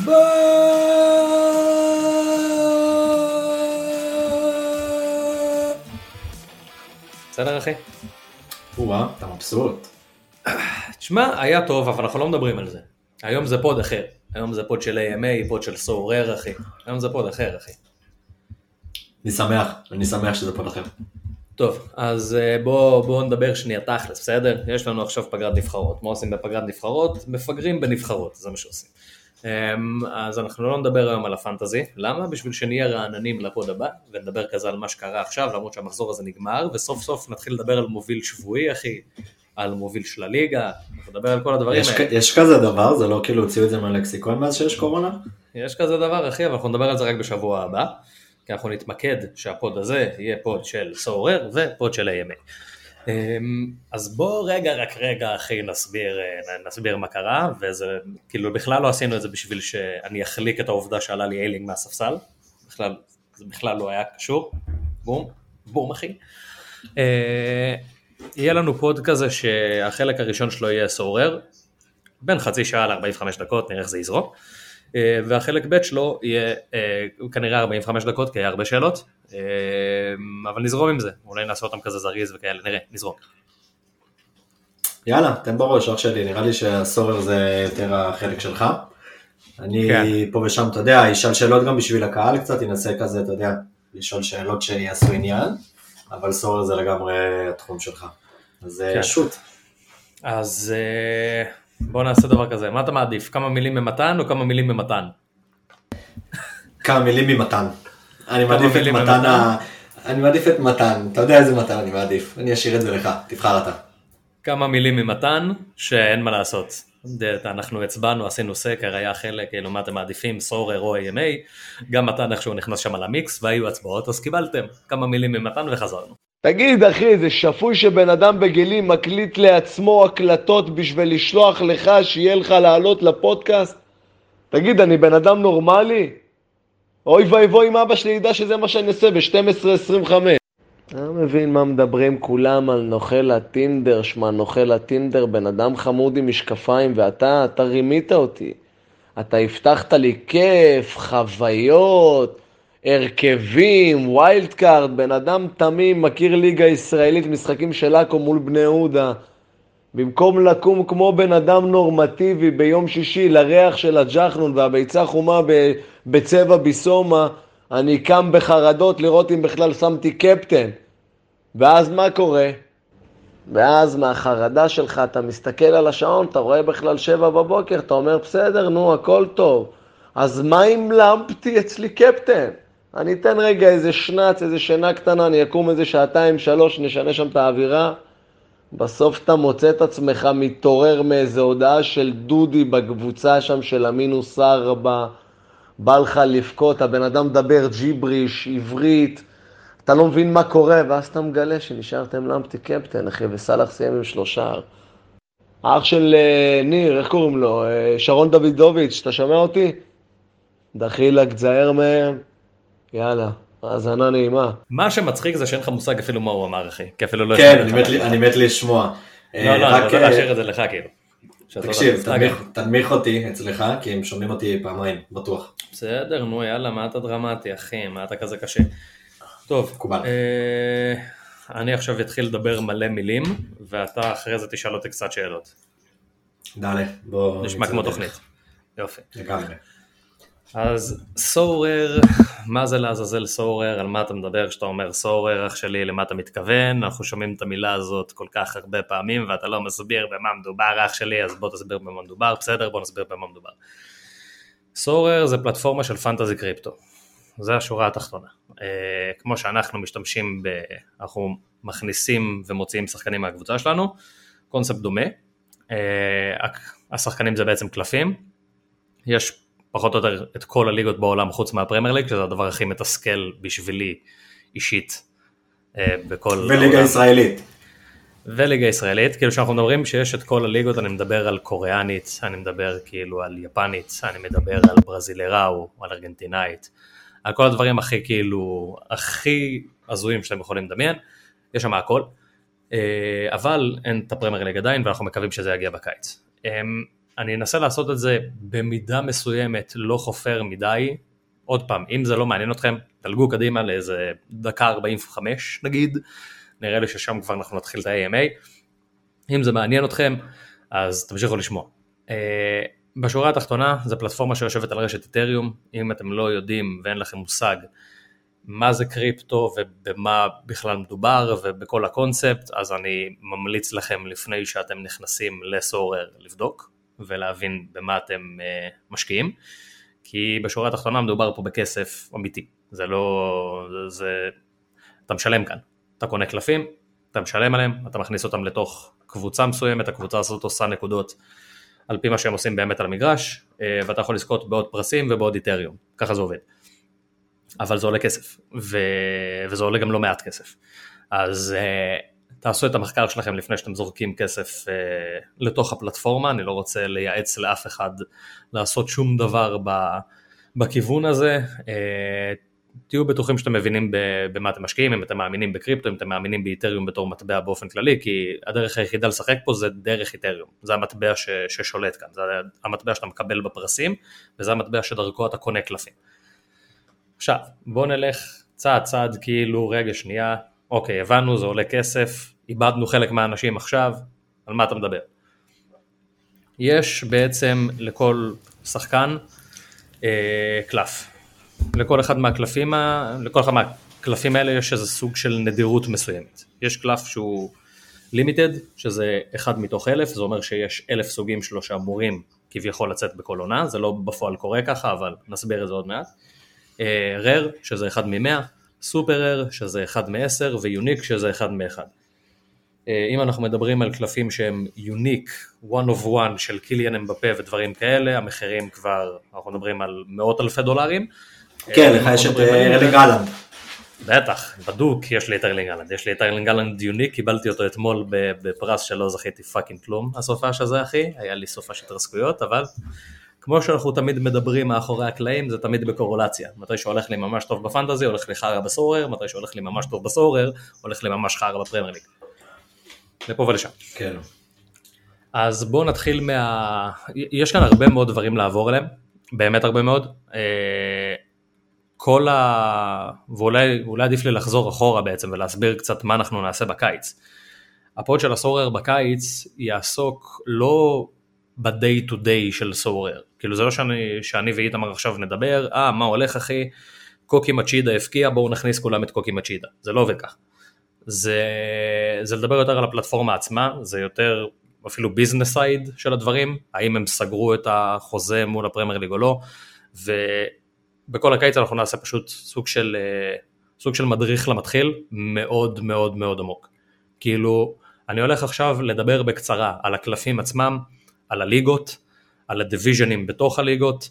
בסדר אחי? או-אה, אתה מבסוט. תשמע, היה טוב, אבל אנחנו לא מדברים על זה. היום זה pod אחר. היום זה pod של AMA, pod של Sorare אחי. היום זה pod אחר אחי. אני שמח, אני שמח שזה pod אחר. טוב, אז אה, בואו בוא נדבר שנייה תכלס, בסדר? יש לנו עכשיו פגרת נבחרות. מה עושים בפגרת נבחרות? מפגרים בנבחרות, זה מה שעושים. אמ, אז אנחנו לא נדבר היום על ה fantasy, למה? בשביל שנהיה רעננים ל pod הבא, ונדבר כזה על מה שקרה עכשיו, למרות שהמחזור הזה נגמר, וסוף סוף נתחיל לדבר על מוביל שבועי, אחי, על מוביל של הליגה, אנחנו נדבר על כל הדברים יש, האלה. יש כזה דבר? זה לא כאילו הוציאו את זה מהלקסיקון מאז שיש קורונה? יש כזה דבר, אחי, אבל אנחנו נדבר על זה רק בשבוע הבא, כי אנחנו נתמקד שה pod הזה יהיה pod של Sorare ו pod של AMA. אמ, אז בוא רגע, רק רגע, אחי, נסביר, אה, נסביר מה קרה, וזה, כאילו, בכלל לא עשינו את זה בשביל שאני אחליק את העובדה שעלה לי איילינג מהספסל, בכלל, זה בכלל לא היה קשור, בום, בום, אחי. אה, יהיה לנו pod כזה שהחלק הראשון שלו יהיה Sorare, בין חצי שעה ל-45 דקות, נראה איך זה יזרוק. אה, והחלק ב' שלו יהיה אה, כנראה 45 דקות, כי היה הרבה שאלות, אה, אבל נזרום עם זה, אולי נעשה אותם כזה זריז וכאלה, נראה, נזרום. יאללה, תן בראש, אח שלי, נראה לי שהסורר זה יותר החלק שלך. אני כן. פה ושם, אתה יודע, אשאל שאלות גם בשביל הקהל קצת, אנסה כזה, אתה יודע, לשאול שאלות שיעשו עניין, אבל סורר זה לגמרי התחום שלך. אז כן. שוט. אז בוא נעשה דבר כזה, מה אתה מעדיף, כמה מילים ממתן או כמה מילים ממתן? כמה מילים ממתן. אני מעדיף את מתן? ה... אני מעדיף את מתן, אתה יודע איזה מתן אני מעדיף, אני אשאיר את זה לך, תבחר אתה. כמה מילים ממתן, שאין מה לעשות. אנחנו הצבענו, עשינו סקר, היה חלק, כאילו מה אתם מעדיפים, סורר או AMA, גם מתן איכשהו נכנס שם למיקס, והיו הצבעות, אז קיבלתם כמה מילים ממתן וחזרנו. תגיד, אחי, זה שפוי שבן אדם בגילי מקליט לעצמו הקלטות בשביל לשלוח לך, שיהיה לך לעלות לפודקאסט? תגיד, אני בן אדם נורמלי? אוי ואבוי אם אבא שלי ידע שזה מה שאני עושה ב-12.25. אני לא מבין מה מדברים כולם על נוכל הטינדר, שמע, נוכל הטינדר, בן אדם חמוד עם משקפיים, ואתה, אתה רימית אותי. אתה הבטחת לי כיף, חוויות, הרכבים, wild card, בן אדם תמים, מכיר ליגה ישראלית, משחקים של עכו מול בני יהודה. במקום לקום כמו בן אדם נורמטיבי ביום שישי לריח של הג'חנון והביצה חומה בצבע ביסומה, אני קם בחרדות לראות אם בכלל שמתי קפטן. ואז מה קורה? ואז מהחרדה שלך אתה מסתכל על השעון, אתה רואה בכלל שבע בבוקר, אתה אומר בסדר, נו, הכל טוב. אז מה אם למפתי אצלי קפטן? אני אתן רגע איזה שנץ, איזה שינה קטנה, אני אקום איזה שעתיים, שלוש, נשנה שם את האווירה. בסוף אתה מוצא את עצמך מתעורר מאיזה הודעה של דודי בקבוצה שם של המינוס ארבע, בא לך לבכות, הבן אדם מדבר ג'יבריש, עברית, אתה לא מבין מה קורה, ואז אתה מגלה שנשארתם למפטי קפטן, אחי, וסאלח סיים עם שלושה. האח של אה, ניר, איך קוראים לו? אה, שרון דוידוביץ', אתה שומע אותי? דחילק, תזהר מהם. יאללה, האזנה נעימה. מה שמצחיק זה שאין לך מושג אפילו מה הוא אמר, אחי, כי אפילו לא... כן, אני. מת אני לשמוע. לא, אה, לא, אני רק, רוצה אה, להשאיר את זה לך, כאילו. תקשיב, תנמיך- אותי אצלך, כי הם שומעים אותי פעמיים, בטוח. בסדר, נו יאללה, מה אתה דרמטי, אחי, מה אתה כזה קשה. טוב. אה, אני עכשיו אתחיל לדבר מלא מילים, ואתה אחרי זה תשאל אותי קצת שאלות. דלה, בוא... נשמע כמו. תוכנית. יופי. לגמרי. אז סורר, מה זה לעזאזל סורר, על מה אתה מדבר כשאתה אומר סורר, אח שלי, למה אתה מתכוון, אנחנו שומעים את המילה הזאת כל כך הרבה פעמים ואתה לא מסביר במה מדובר, אח שלי, אז בוא תסביר במה מדובר, בסדר, בוא נסביר במה מדובר. סורר זה פלטפורמה של פנטזי קריפטו, זה השורה התחתונה. אה, כמו שאנחנו משתמשים ב... אנחנו מכניסים ומוציאים שחקנים מהקבוצה שלנו, קונספט דומה. אה, השחקנים זה בעצם קלפים, יש פחות או יותר את כל הליגות בעולם חוץ מהפרמייר ליג, שזה הדבר הכי מתסכל בשבילי אישית אה, בכל... וליגה העולם. ישראלית. וליגה ישראלית, כאילו שאנחנו מדברים שיש את כל הליגות, אני מדבר על קוריאנית, אני מדבר כאילו על יפנית, אני מדבר על ברזילראו, על ארגנטינאית, על כל הדברים הכי כאילו, הכי הזויים שאתם יכולים לדמיין, יש שם הכל, אה, אבל אין את הפרמייר ליג עדיין ואנחנו מקווים שזה יגיע בקיץ. אה, אני אנסה לעשות את זה במידה מסוימת לא חופר מדי, עוד פעם, אם זה לא מעניין אתכם, דלגו קדימה לאיזה דקה 45 נגיד, נראה לי ששם כבר אנחנו נתחיל את ה-AMA. אם זה מעניין אתכם, אז תמשיכו לשמוע. Uh, בשורה התחתונה, זו פלטפורמה שיושבת על רשת איתריום, אם אתם לא יודעים ואין לכם מושג מה זה קריפטו ובמה בכלל מדובר ובכל הקונספט, אז אני ממליץ לכם לפני שאתם נכנסים לסורר לבדוק ולהבין במה אתם uh, משקיעים, כי בשורה התחתונה מדובר פה בכסף אמיתי, זה לא, זה, אתה משלם כאן, אתה קונה קלפים, אתה משלם עליהם, אתה מכניס אותם לתוך קבוצה מסוימת, הקבוצה הזאת עושה נקודות על פי מה שהם עושים באמת על המגרש, אה, ואתה יכול לזכות בעוד פרסים ובעוד איתריום, ככה זה עובד. אבל זה עולה כסף, ו... וזה עולה גם לא מעט כסף. אז uh, תעשו את המחקר שלכם לפני שאתם זורקים כסף uh, לתוך הפלטפורמה, אני לא רוצה לייעץ לאף אחד לעשות שום דבר ב... בכיוון הזה. Uh, תהיו בטוחים שאתם מבינים במה אתם משקיעים, אם אתם מאמינים בקריפטו, אם אתם מאמינים באיתריום בתור מטבע באופן כללי, כי הדרך היחידה לשחק פה זה דרך איתריום, זה המטבע ש, ששולט כאן, זה המטבע שאתה מקבל בפרסים, וזה המטבע שדרכו אתה קונה קלפים. עכשיו, בואו נלך צעד צעד כאילו, רגע שנייה, אוקיי, הבנו, זה עולה כסף, איבדנו חלק מהאנשים עכשיו, על מה אתה מדבר? יש בעצם לכל שחקן אה, קלף, לכל אחד מהקלפים, לכל אחד מהקלפים האלה יש איזה סוג של נדירות מסוימת. יש קלף שהוא limited, שזה אחד מתוך אלף, זה אומר שיש אלף סוגים שלו שאמורים כביכול לצאת בכל עונה, זה לא בפועל קורה ככה, אבל נסביר את זה עוד מעט. rare, uh, שזה אחד ממאה, super rare, שזה אחד מעשר, ו unique, שזה אחד מאחד. Uh, אם אנחנו מדברים על קלפים שהם unique, one of one של קיליאן אמבפה ודברים כאלה, המחירים כבר, אנחנו מדברים על מאות אלפי דולרים. כן, לך יש את ארלינג האלנד. בטח, בדוק יש לי את ארלינג האלנד, יש לי את ארלינג האלנד unique, קיבלתי אותו אתמול בפרס שלא זכיתי fucking כלום, הסופש הזה אחי, היה לי סופש התרסקויות, אבל כמו שאנחנו תמיד מדברים מאחורי הקלעים, זה תמיד בקורלציה, מתי שהולך לי ממש טוב ב fantasy, הולך לי חרא ב Sorare, מתי שהולך לי ממש טוב ב Sorare, הולך לי ממש חרא בפרמייר ליג. לפה ולשם. כן. אז בואו נתחיל מה... יש כאן הרבה מאוד דברים לעבור עליהם, באמת הרבה מאוד. כל ה... ואולי עדיף לי לחזור אחורה בעצם ולהסביר קצת מה אנחנו נעשה בקיץ. הפוד של הסורר בקיץ יעסוק לא ב-day to day של סורר, כאילו זה לא שאני, שאני ואיתמר עכשיו נדבר, אה מה הולך אחי, קוקי מצ'ידה הפקיע בואו נכניס כולם את קוקי מצ'ידה, זה לא עובד כך. זה, זה לדבר יותר על הפלטפורמה עצמה, זה יותר אפילו business side של הדברים, האם הם סגרו את החוזה מול הפרמייר ליג או לא, ו... בכל הקיץ אנחנו נעשה פשוט סוג של, אה, סוג של מדריך למתחיל מאוד מאוד מאוד עמוק. כאילו, אני הולך עכשיו לדבר בקצרה על הקלפים עצמם, על הליגות, על ה division ים בתוך הליגות,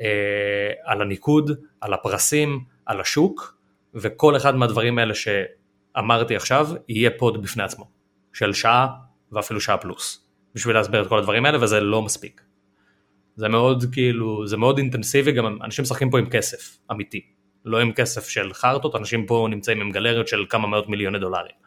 אה, על הניקוד, על הפרסים, על השוק, וכל אחד מהדברים האלה שאמרתי עכשיו יהיה pod בפני עצמו, של שעה ואפילו שעה פלוס, בשביל להסביר את כל הדברים האלה, וזה לא מספיק. זה מאוד כאילו, זה מאוד אינטנסיבי, גם אנשים משחקים פה עם כסף, אמיתי. לא עם כסף של חרטות, אנשים פה נמצאים עם גלריות של כמה מאות מיליוני דולרים.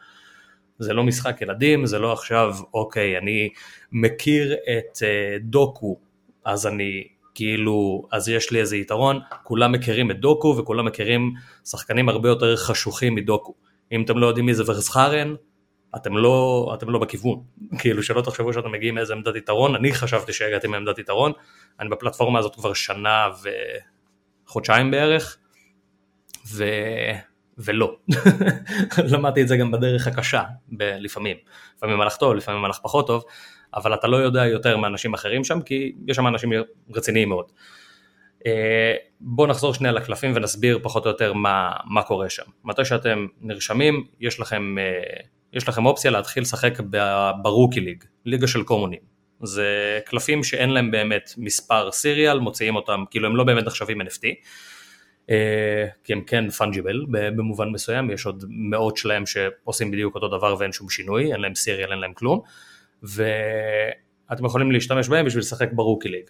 זה לא משחק ילדים, זה לא עכשיו, אוקיי, אני מכיר את uh, דוקו, אז אני כאילו, אז יש לי איזה יתרון, כולם מכירים את דוקו וכולם מכירים שחקנים הרבה יותר חשוכים מדוקו. אם אתם לא יודעים מי זה ורסחרן, אתם לא, אתם לא בכיוון, כאילו שלא תחשבו שאתם מגיעים מאיזה עמדת יתרון, אני חשבתי שהגעתי מעמדת יתרון, אני בפלטפורמה הזאת כבר שנה וחודשיים בערך, ו... ולא, למדתי את זה גם בדרך הקשה, ב- לפעמים, לפעמים הלך טוב, לפעמים הלך פחות טוב, אבל אתה לא יודע יותר מאנשים אחרים שם, כי יש שם אנשים רציניים מאוד. אה, בואו נחזור שנייה לקלפים ונסביר פחות או יותר מה, מה קורה שם. מתי שאתם נרשמים, יש לכם אה, יש לכם אופציה להתחיל לשחק ברוקי ליג, ליגה של קומונים. זה קלפים שאין להם באמת מספר סיריאל, מוציאים אותם, כאילו הם לא באמת נחשבים NFT, כי הם כן פונג'יבל במובן מסוים, יש עוד מאות שלהם שעושים בדיוק אותו דבר ואין שום שינוי, אין להם סיריאל, אין להם כלום, ואתם יכולים להשתמש בהם בשביל לשחק ברוקי ליג.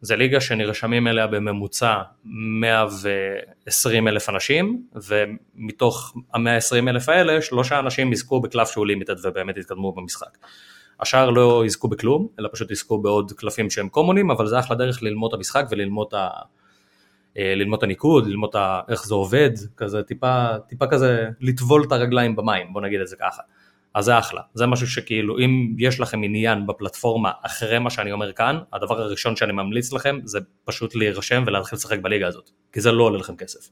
זה ליגה שנרשמים אליה בממוצע 120 אלף אנשים, ומתוך ה-120 אלף האלה, שלושה אנשים יזכו בקלף שהוא לימיטד ובאמת יתקדמו במשחק. השאר לא יזכו בכלום, אלא פשוט יזכו בעוד קלפים שהם קומונים, אבל זה אחלה דרך ללמוד את המשחק וללמוד את ה... אה, ללמוד את הניקוד, ללמוד את ה... איך זה עובד, כזה טיפה, טיפה כזה לטבול את הרגליים במים, בוא נגיד את זה ככה. אז זה אחלה, זה משהו שכאילו אם יש לכם עניין בפלטפורמה אחרי מה שאני אומר כאן, הדבר הראשון שאני ממליץ לכם זה פשוט להירשם ולהתחיל לשחק בליגה הזאת, כי זה לא עולה לכם כסף.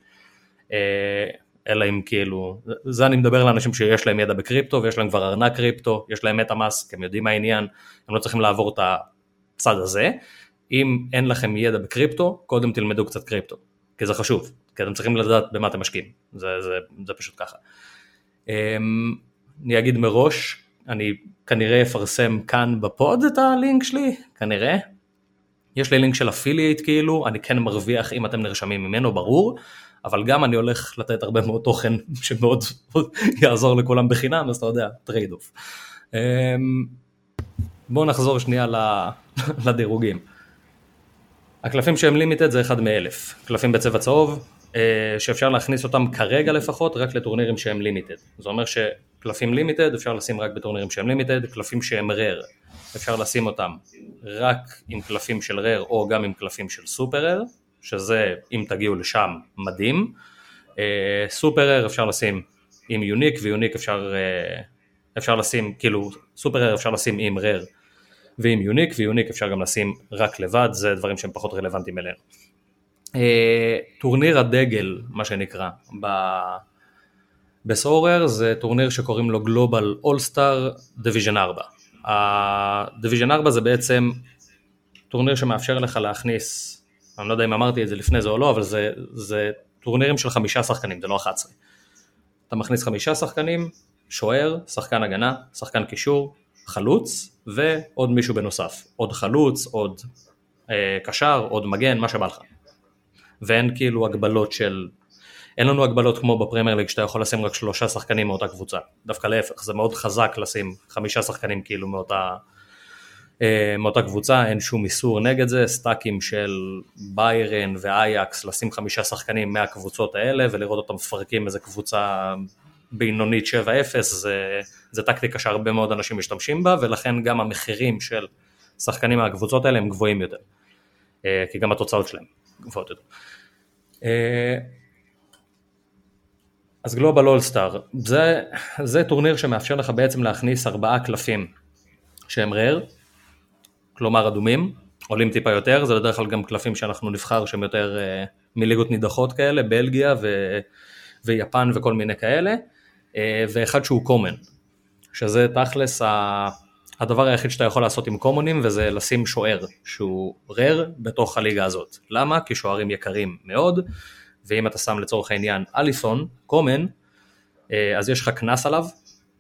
אה, אלא אם כאילו, זה אני מדבר לאנשים שיש להם ידע בקריפטו ויש להם כבר ארנק קריפטו, יש להם MetaMask, הם יודעים מה העניין, הם לא צריכים לעבור את הצד הזה. אם אין לכם ידע בקריפטו, קודם תלמדו קצת קריפטו, כי זה חשוב, כי אתם צריכים לדעת במה אתם משקיעים, זה, זה, זה פשוט ככה. אמ, אני אגיד מראש, אני כנראה אפרסם כאן ב pod את הלינק שלי, כנראה. יש לי לינק של affiliate כאילו, אני כן מרוויח אם אתם נרשמים ממנו, ברור, אבל גם אני הולך לתת הרבה מאוד תוכן שמאוד יעזור לכולם בחינם, אז אתה יודע, trade off. אמ, בואו נחזור שנייה לדירוגים. הקלפים שהם limited זה אחד מאלף, קלפים בצבע צהוב, אה, שאפשר להכניס אותם כרגע לפחות רק לטורנירים שהם limited. זה אומר שקלפים limited אפשר לשים רק בטורנירים שהם limited, קלפים שהם rare אפשר לשים אותם רק עם קלפים של rare או גם עם קלפים של super rare, שזה אם תגיעו לשם מדהים. אה, super rare אפשר לשים עם unique ו unique אפשר, אה, אפשר לשים, כאילו super rare אפשר לשים עם rare ועם unique ו unique אפשר גם לשים רק לבד, זה דברים שהם פחות רלוונטיים אלינו. אה, טורניר הדגל, מה שנקרא, ב Sorare זה טורניר שקוראים לו Global All Star Division 4. ה Division 4 זה בעצם טורניר שמאפשר לך להכניס, אני לא יודע אם אמרתי את זה לפני זה או לא, אבל זה, זה טורנירים של חמישה שחקנים, זה לא 11. אתה מכניס חמישה שחקנים, שוער, שחקן הגנה, שחקן קישור, חלוץ ועוד מישהו בנוסף, עוד חלוץ, עוד אה, קשר, עוד מגן, מה שבא לך. ואין כאילו הגבלות של, אין לנו הגבלות כמו בפרמייר ליג שאתה יכול לשים רק שלושה שחקנים מאותה קבוצה, דווקא להפך, זה מאוד חזק לשים חמישה שחקנים כאילו מאותה, אה, מאותה קבוצה, אין שום איסור נגד זה, stack ים של ביירן ואייאקס, לשים חמישה שחקנים מהקבוצות האלה ולראות אותם מפרקים איזה קבוצה בינונית 7-0, זה, זה טקטיקה שהרבה מאוד אנשים משתמשים בה ולכן גם המחירים של שחקנים מהקבוצות האלה הם גבוהים יותר, אה, כי גם התוצאות שלהם גבוהות יותר. אה, אז גלובל אולסטאר, זה, זה טורניר שמאפשר לך בעצם להכניס ארבעה קלפים שהם רר, כלומר אדומים, עולים טיפה יותר, זה בדרך כלל גם קלפים שאנחנו נבחר שהם יותר uh, מליגות נידחות כאלה, בלגיה ו, ויפן וכל מיני כאלה, ואחד שהוא קומן, שזה תכלס ה... הדבר היחיד שאתה יכול לעשות עם קומונים וזה לשים שוער שהוא רר בתוך הליגה הזאת. למה? כי שוערים יקרים מאוד, ואם אתה שם לצורך העניין אליסון, קומן, אה, אז יש לך קנס עליו,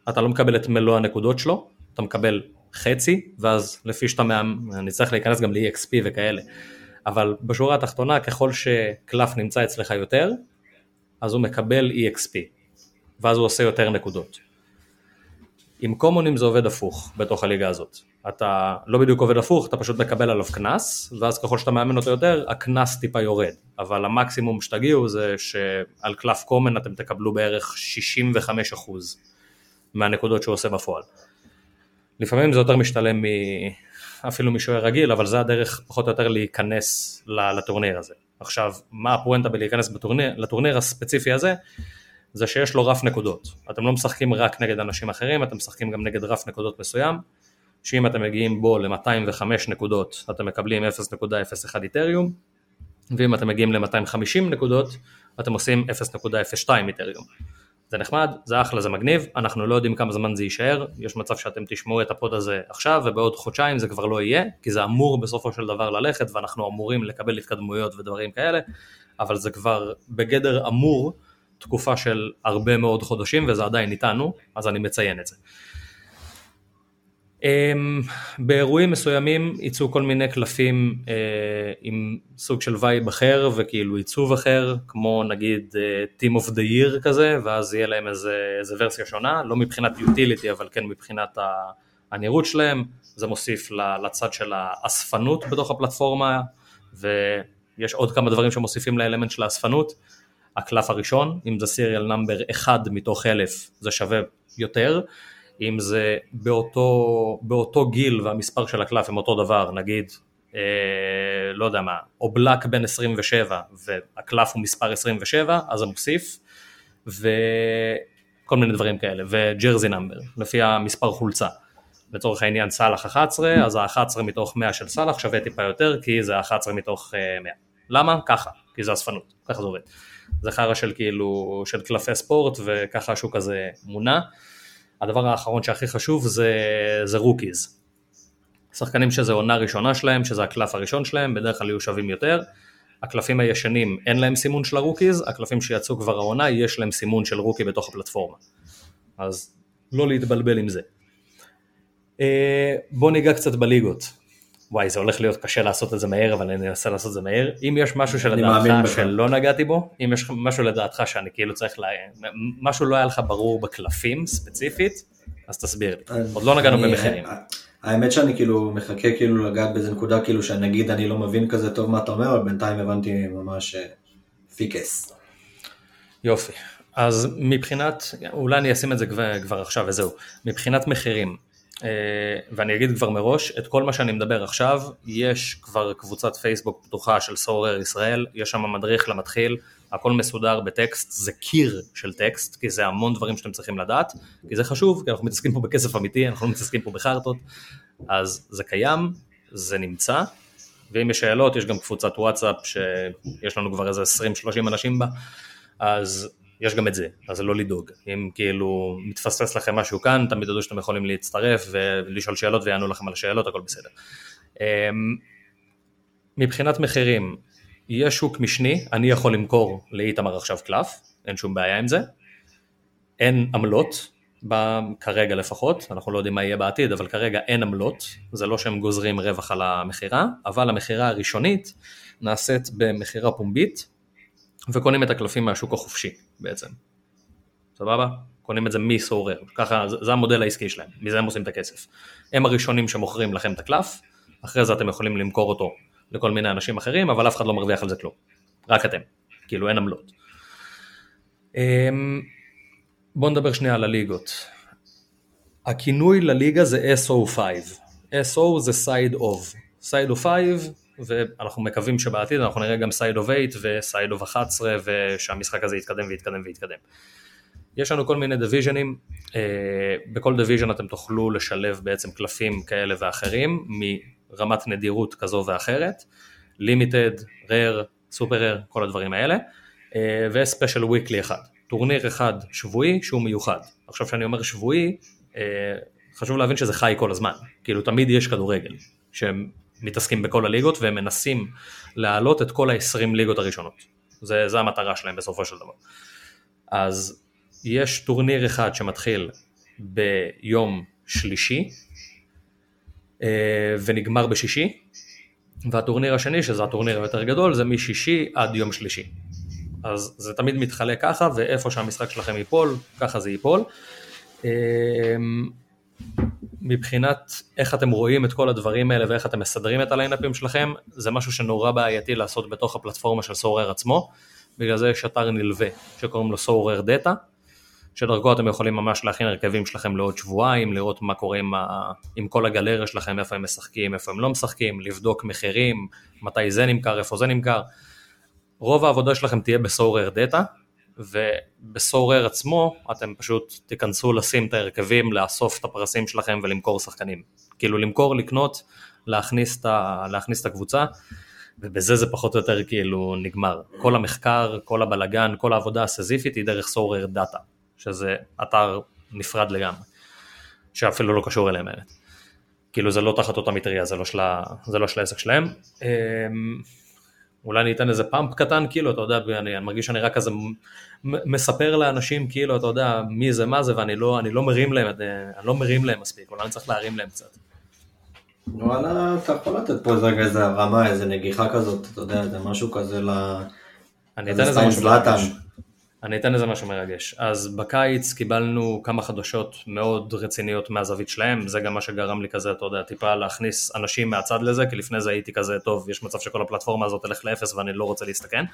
אתה לא מקבל את מלוא הנקודות שלו, אתה מקבל חצי, ואז לפי שאתה, מה... אני צריך להיכנס גם ל-EXP וכאלה, אבל בשורה התחתונה ככל שקלף נמצא אצלך יותר, אז הוא מקבל EXP, ואז הוא עושה יותר נקודות. עם קומונים זה עובד הפוך בתוך הליגה הזאת. אתה לא בדיוק עובד הפוך, אתה פשוט מקבל עליו קנס, ואז ככל שאתה מאמן אותו יותר, הקנס טיפה יורד. אבל המקסימום שתגיעו זה שעל קלף קומן אתם תקבלו בערך 65% מהנקודות שהוא עושה בפועל. לפעמים זה יותר משתלם מ... אפילו משוער רגיל, אבל זה הדרך פחות או יותר להיכנס לטורניר הזה. עכשיו, מה הפואנטה בלהיכנס בטורניר, לטורניר הספציפי הזה? זה שיש לו רף נקודות. אתם לא משחקים רק נגד אנשים אחרים, אתם משחקים גם נגד רף נקודות מסוים, שאם אתם מגיעים בו ל-205 נקודות, אתם מקבלים 0.01 איתריום, ואם אתם מגיעים ל-250 נקודות, אתם עושים 0.02 איתריום. זה נחמד, זה אחלה, זה מגניב, אנחנו לא יודעים כמה זמן זה יישאר, יש מצב שאתם תשמעו את הפוד הזה עכשיו ובעוד חודשיים זה כבר לא יהיה, כי זה אמור בסופו של דבר ללכת ואנחנו אמורים לקבל התקדמויות ודברים כאלה, אבל זה כבר בגדר אמור תקופה של הרבה מאוד חודשים וזה עדיין איתנו, אז אני מציין את זה. Um, באירועים מסוימים יצאו כל מיני קלפים uh, עם סוג של vibe אחר וכאילו עיצוב אחר, כמו נגיד uh, Team of the Year כזה, ואז יהיה להם איזה, איזה ורסיה שונה, לא מבחינת utility אבל כן מבחינת הנראות שלהם, זה מוסיף לצד של האספנות בתוך הפלטפורמה, ויש עוד כמה דברים שמוסיפים לאלמנט של האספנות. הקלף הראשון, אם זה serial number 1 מתוך אלף זה שווה יותר, אם זה באותו, באותו גיל והמספר של הקלף הם אותו דבר, נגיד, אה, לא יודע מה, או בלק בן 27 והקלף הוא מספר 27, אז זה מוסיף, וכל מיני דברים כאלה, וג'רזי נאמבר, לפי המספר חולצה. לצורך העניין סאלח 11, אז ה-11 מתוך 100 של סאלח שווה טיפה יותר, כי זה ה-11 מתוך 100. למה? ככה, כי זה אספנות, ככה זה עובד. זה חרא של כאילו, של קלפי ספורט, וככה השוק הזה מונע. הדבר האחרון שהכי חשוב זה, זה rookies. שחקנים שזה עונה ראשונה שלהם, שזה הקלף הראשון שלהם, בדרך כלל יהיו שווים יותר. הקלפים הישנים אין להם סימון של ה rookies, הקלפים שיצאו כבר העונה יש להם סימון של rookie בתוך הפלטפורמה. אז לא להתבלבל עם זה. אה, בוא ניגע קצת בליגות. וואי, זה הולך להיות קשה לעשות את זה מהר, אבל אני אנסה לעשות את זה מהר. אם יש משהו שלדעתך שלא נגעתי בו, אם יש משהו לדעתך שאני כאילו צריך ל... משהו לא היה לך ברור בקלפים ספציפית, אז תסביר לי. עוד לא נגענו במחירים. האמת שאני כאילו מחכה כאילו לגעת באיזה נקודה כאילו שנגיד אני לא מבין כזה טוב מה אתה אומר, אבל בינתיים הבנתי ממש אה, פיקס. יופי. אז מבחינת, אולי אני אשים את זה כבר, כבר עכשיו וזהו. מבחינת מחירים, אה, ואני אגיד כבר מראש, את כל מה שאני מדבר עכשיו, יש כבר קבוצת פייסבוק פתוחה של סורר ישראל, יש שם מדריך למתחיל, הכל מסודר בטקסט, זה קיר של טקסט, כי זה המון דברים שאתם צריכים לדעת, כי זה חשוב, כי אנחנו מתעסקים פה בכסף אמיתי, אנחנו לא מתעסקים פה בחרטות, אז זה קיים, זה נמצא, ואם יש שאלות, יש גם קבוצת וואטסאפ שיש לנו כבר איזה 20-30 אנשים בה, אז יש גם את זה, אז לא לדאוג. אם כאילו מתפספס לכם משהו כאן, תמיד תדעו שאתם יכולים להצטרף ולשאול שאלות ויענו לכם על השאלות, הכל בסדר. אמ, מבחינת מחירים, יש שוק משני, אני יכול למכור לאיתמר עכשיו קלף, אין שום בעיה עם זה. אין עמלות, כרגע לפחות, אנחנו לא יודעים מה יהיה בעתיד, אבל כרגע אין עמלות, זה לא שהם גוזרים רווח על המכירה, אבל המכירה הראשונית נעשית במכירה פומבית, וקונים את הקלפים מהשוק החופשי בעצם. סבבה? קונים את זה מסורר, ככה זה, זה המודל העסקי שלהם, מזה הם עושים את הכסף. הם הראשונים שמוכרים לכם את הקלף, אחרי זה אתם יכולים למכור אותו לכל מיני אנשים אחרים, אבל אף אחד לא מרוויח על זה כלום, רק אתם, כאילו אין עמלות. אמ, בואו נדבר שנייה על הליגות. הכינוי לליגה זה SO5, SO זה side of, side of 5 ואנחנו מקווים שבעתיד אנחנו נראה גם side of 8 ו side of 11 ושהמשחק הזה יתקדם ויתקדם ויתקדם. יש לנו כל מיני division ים, אה, בכל division אתם תוכלו לשלב בעצם קלפים כאלה ואחרים מרמת נדירות כזו ואחרת, limited, rare, super rare, כל הדברים האלה, אה, ו special weekly אחד, טורניר אחד שבועי שהוא מיוחד. עכשיו שאני אומר שבועי, אה, חשוב להבין שזה חי כל הזמן, כאילו תמיד יש כדורגל, שהם מתעסקים בכל הליגות והם מנסים להעלות את כל ה-20 ליגות הראשונות. זה, זה המטרה שלהם בסופו של דבר. אז יש טורניר אחד שמתחיל ביום שלישי אה, ונגמר בשישי, והטורניר השני, שזה הטורניר היותר גדול, זה משישי עד יום שלישי. אז זה תמיד מתחלק ככה, ואיפה שהמשחק שלכם ייפול, ככה זה ייפול. מבחינת איך אתם רואים את כל הדברים האלה ואיך אתם מסדרים את הליינאפים שלכם, זה משהו שנורא בעייתי לעשות בתוך הפלטפורמה של סורר עצמו, בגלל זה יש אתר נלווה שקוראים לו Sorare Data, שדרכו אתם יכולים ממש להכין הרכבים שלכם לעוד שבועיים, לראות מה קורה עם, ה... עם כל הגלריה שלכם, איפה הם משחקים, איפה הם לא משחקים, לבדוק מחירים, מתי זה נמכר, איפה זה נמכר. רוב העבודה שלכם תהיה ב Sorare Data, וב Sorare עצמו אתם פשוט תיכנסו לשים את ההרכבים, לאסוף את הפרסים שלכם ולמכור שחקנים. כאילו למכור, לקנות, להכניס את, ה, להכניס את הקבוצה, ובזה זה פחות או יותר כאילו נגמר. כל המחקר, כל הבלגן, כל העבודה הסזיפית היא דרך סורר דאטה, שזה אתר נפרד לגמרי, שאפילו לא קשור אליהם האמת. כאילו זה לא תחת אותה מטריה, זה לא של, זה לא העסק שלהם. אולי אני אתן איזה פאמפ קטן, כאילו, אתה יודע, אני, אני מרגיש שאני רק כזה מספר לאנשים, כאילו, אתה יודע, מי זה, מה זה, ואני לא, אני לא מרים להם, אני לא מרים להם מספיק, אולי אני צריך להרים להם קצת. וואלה, אתה יכול לתת פה איזה, איזה רמה, איזה נגיחה כזאת, אתה יודע, זה משהו כזה ל... אני אתן איזה משהו. אני אתן לזה משהו מרגש. אז בקיץ קיבלנו כמה חדשות מאוד רציניות מהזווית שלהם, זה גם מה שגרם לי כזה, אתה יודע, טיפה להכניס אנשים מהצד לזה, כי לפני זה הייתי כזה, טוב, יש מצב שכל הפלטפורמה הזאת תלך לאפס ואני לא רוצה להסתכן.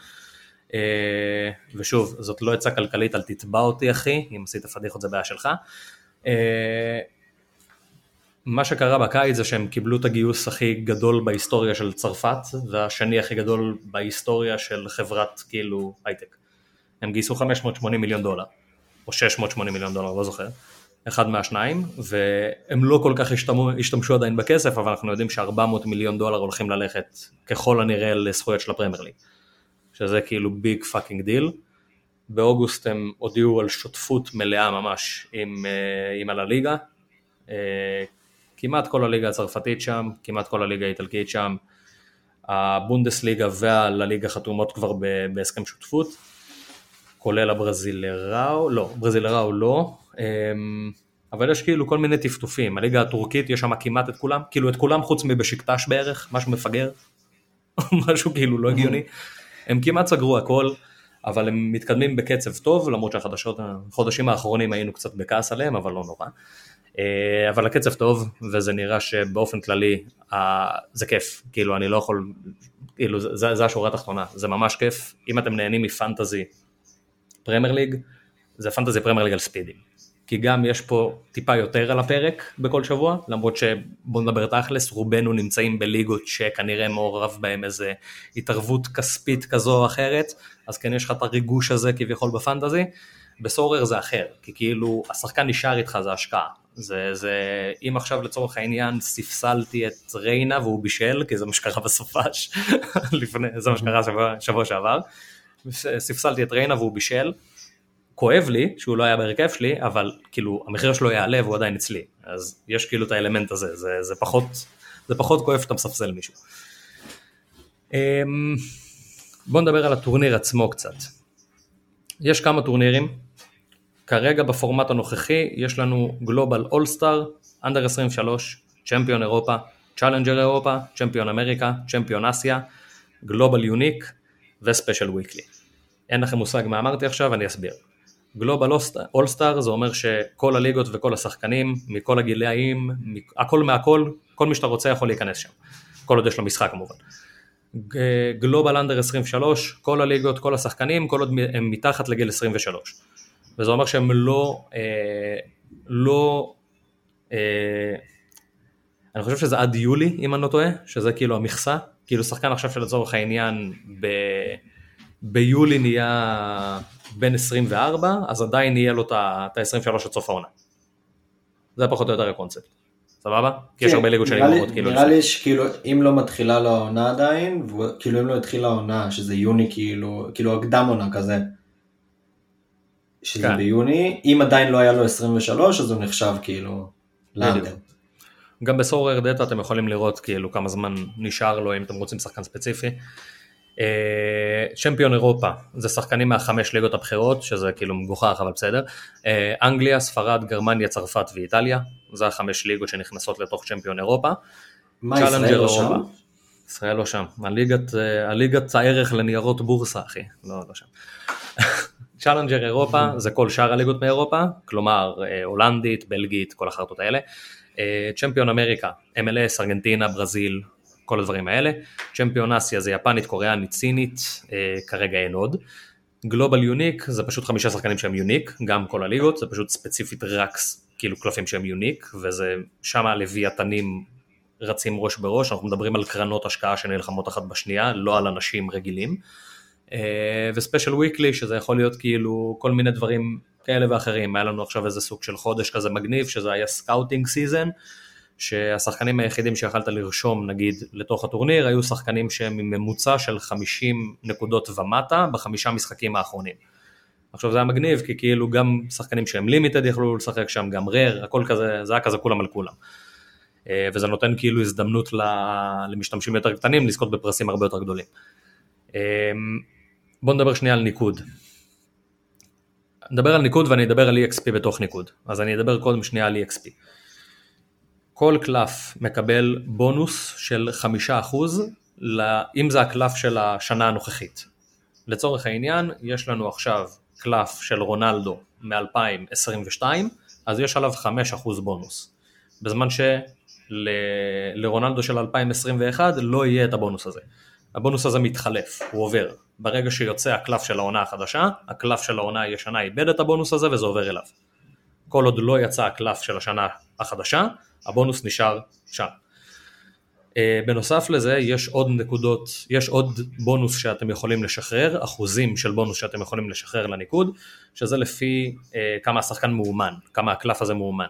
אה, ושוב, זאת לא עצה כלכלית, אל תתבע אותי אחי, אם עשית פדיחות זה בעיה שלך. אה, מה שקרה בקיץ זה שהם קיבלו את הגיוס הכי גדול בהיסטוריה של צרפת והשני הכי גדול בהיסטוריה של חברת כאילו הייטק. הם גייסו 580 מיליון דולר, או 680 מיליון דולר, לא זוכר, אחד מהשניים, והם לא כל כך השתמשו, השתמשו עדיין בכסף, אבל אנחנו יודעים ש-400 מיליון דולר הולכים ללכת ככל הנראה לזכויות של הפרמייר ליג, שזה כאילו big fucking deal. באוגוסט הם הודיעו על שותפות מלאה ממש עם, אה, עם הלליגה, אה, כמעט כל הליגה הצרפתית שם, כמעט כל הליגה האיטלקית שם, הבונדסליגה והלליגה חתומות כבר בהסכם שותפות, כולל הברזילראו, לא, ברזילראו לא, אמ, אבל יש כאילו כל מיני טפטופים, הליגה הטורקית יש שם כמעט את כולם, כאילו את כולם חוץ מבשקטש בערך, משהו מפגר, משהו כאילו לא הגיוני, הם כמעט סגרו הכל, אבל הם מתקדמים בקצב טוב, למרות שהחודשים האחרונים היינו קצת בכעס עליהם, אבל לא נורא. אה, אבל הקצב טוב, וזה נראה שבאופן כללי זה כיף, כאילו אני לא יכול, כאילו זה, זה השורה התחתונה, זה ממש כיף, אם אתם נהנים מפנטזי פרמייר ליג, זה פנטזי פרמייר ליג על ספידים. כי גם יש פה טיפה יותר על הפרק בכל שבוע, למרות שבוא נדבר תכלס, רובנו נמצאים בליגות שכנראה מעורב בהם איזה התערבות כספית כזו או אחרת, אז כן יש לך את הריגוש הזה כביכול בפנטזי, בסורר זה אחר, כי כאילו השחקן נשאר איתך זה השקעה, זה, זה, אם עכשיו לצורך העניין ספסלתי את ריינה והוא בישל, כי זה מה שקרה בסופש, לפני, זה מה שקרה שבוע, שבוע שעבר, ספסלתי את ריינה והוא בישל, כואב לי שהוא לא היה בהרכב שלי, אבל כאילו המחיר שלו יעלה והוא עדיין אצלי, אז יש כאילו את האלמנט הזה, זה, זה, פחות, זה פחות כואב שאתה מספסל מישהו. אמ, בוא נדבר על הטורניר עצמו קצת. יש כמה טורנירים, כרגע בפורמט הנוכחי יש לנו Global All Star, Under 23, Champion אירופה, Challenger אירופה, Champion אמריקה, Champion אסיה, Global Unique ו Special Weekly. אין לכם מושג מה אמרתי עכשיו, אני אסביר. Global All Star זה אומר שכל הליגות וכל השחקנים, מכל הגילאים, הכל מהכל, כל מי שאתה רוצה יכול להיכנס שם. כל עוד יש לו משחק כמובן. גלובל אנדר 23, כל הליגות, כל השחקנים, כל עוד הם מתחת לגיל 23. וזה אומר שהם לא, אה, לא, אה, אני חושב שזה עד יולי אם אני לא טועה, שזה כאילו המכסה, כאילו שחקן עכשיו שלצורך העניין ב, ביולי נהיה בן 24, אז עדיין יהיה לו את ה-23 עד סוף העונה. זה פחות או יותר הקונספט. סבבה? כי יש כן, הרבה ליגות שאני מאוד כאילו... נראה לי שכאילו אם לא מתחילה לו העונה עדיין, כאילו אם לא התחילה העונה, שזה יוני כאילו, כאילו הקדם עונה כזה, שזה כן. ביוני, אם עדיין לא היה לו 23 אז הוא נחשב כאילו לאנדר. גם בסורר דאטה אתם יכולים לראות כאילו כמה זמן נשאר לו אם אתם רוצים שחקן ספציפי. צ'מפיון אירופה זה שחקנים מהחמש ליגות הבכירות שזה כאילו מגוחך אבל בסדר. אה, אנגליה, ספרד, גרמניה, צרפת ואיטליה זה החמש ליגות שנכנסות לתוך Champion אירופה. מה ישראל לא שם? ישראל לא שם, הליגת, אה, הליגת הערך לניירות בורסה אחי, לא, לא שם. Challenger אירופה זה כל שאר הליגות מאירופה, כלומר אה, הולנדית, בלגית, כל החרטות האלה. אה, Champion אמריקה, MLS, ארגנטינה, ברזיל, כל הדברים האלה. Champion אסיה זה יפנית, קוריאנית, סינית, אה, כרגע אין עוד. Global Unique זה פשוט חמישה שחקנים שהם unique, גם כל הליגות, זה פשוט ספציפית רק כאילו קלפים שהם unique, וזה שם הלוויתנים רצים ראש בראש, אנחנו מדברים על קרנות השקעה שנלחמות אחת בשנייה, לא על אנשים רגילים. אה, ו Special Weekly שזה יכול להיות כאילו כל מיני דברים כאלה ואחרים, היה לנו עכשיו איזה סוג של חודש כזה מגניב שזה היה scouting season, שהשחקנים היחידים שיכלת לרשום נגיד לתוך הטורניר היו שחקנים שהם עם ממוצע של 50 נקודות ומטה בחמישה משחקים האחרונים. עכשיו זה היה מגניב כי כאילו גם שחקנים שהם לימיטד יכלו לשחק שם, גם רר, הכל כזה, זה היה כזה כולם על כולם. אה, וזה נותן כאילו הזדמנות למשתמשים יותר קטנים לזכות בפרסים הרבה יותר גדולים. בוא נדבר שנייה על ניקוד. נדבר על ניקוד ואני אדבר על EXP בתוך ניקוד, אז אני אדבר קודם שנייה על EXP. כל קלף מקבל בונוס של חמישה אחוז, אם זה הקלף של השנה הנוכחית. לצורך העניין, יש לנו עכשיו קלף של רונלדו מ-2022, אז יש עליו 5% בונוס. בזמן שלרונלדו של 2021 לא יהיה את הבונוס הזה. הבונוס הזה מתחלף, הוא עובר. ברגע שיוצא הקלף של העונה החדשה, הקלף של העונה הישנה איבד את הבונוס הזה וזה עובר אליו. כל עוד לא יצא הקלף של השנה החדשה, הבונוס נשאר שם. אה, בנוסף לזה יש עוד נקודות, יש עוד בונוס שאתם יכולים לשחרר, אחוזים של בונוס שאתם יכולים לשחרר לניקוד, שזה לפי אה, כמה השחקן מאומן, כמה הקלף הזה מאומן.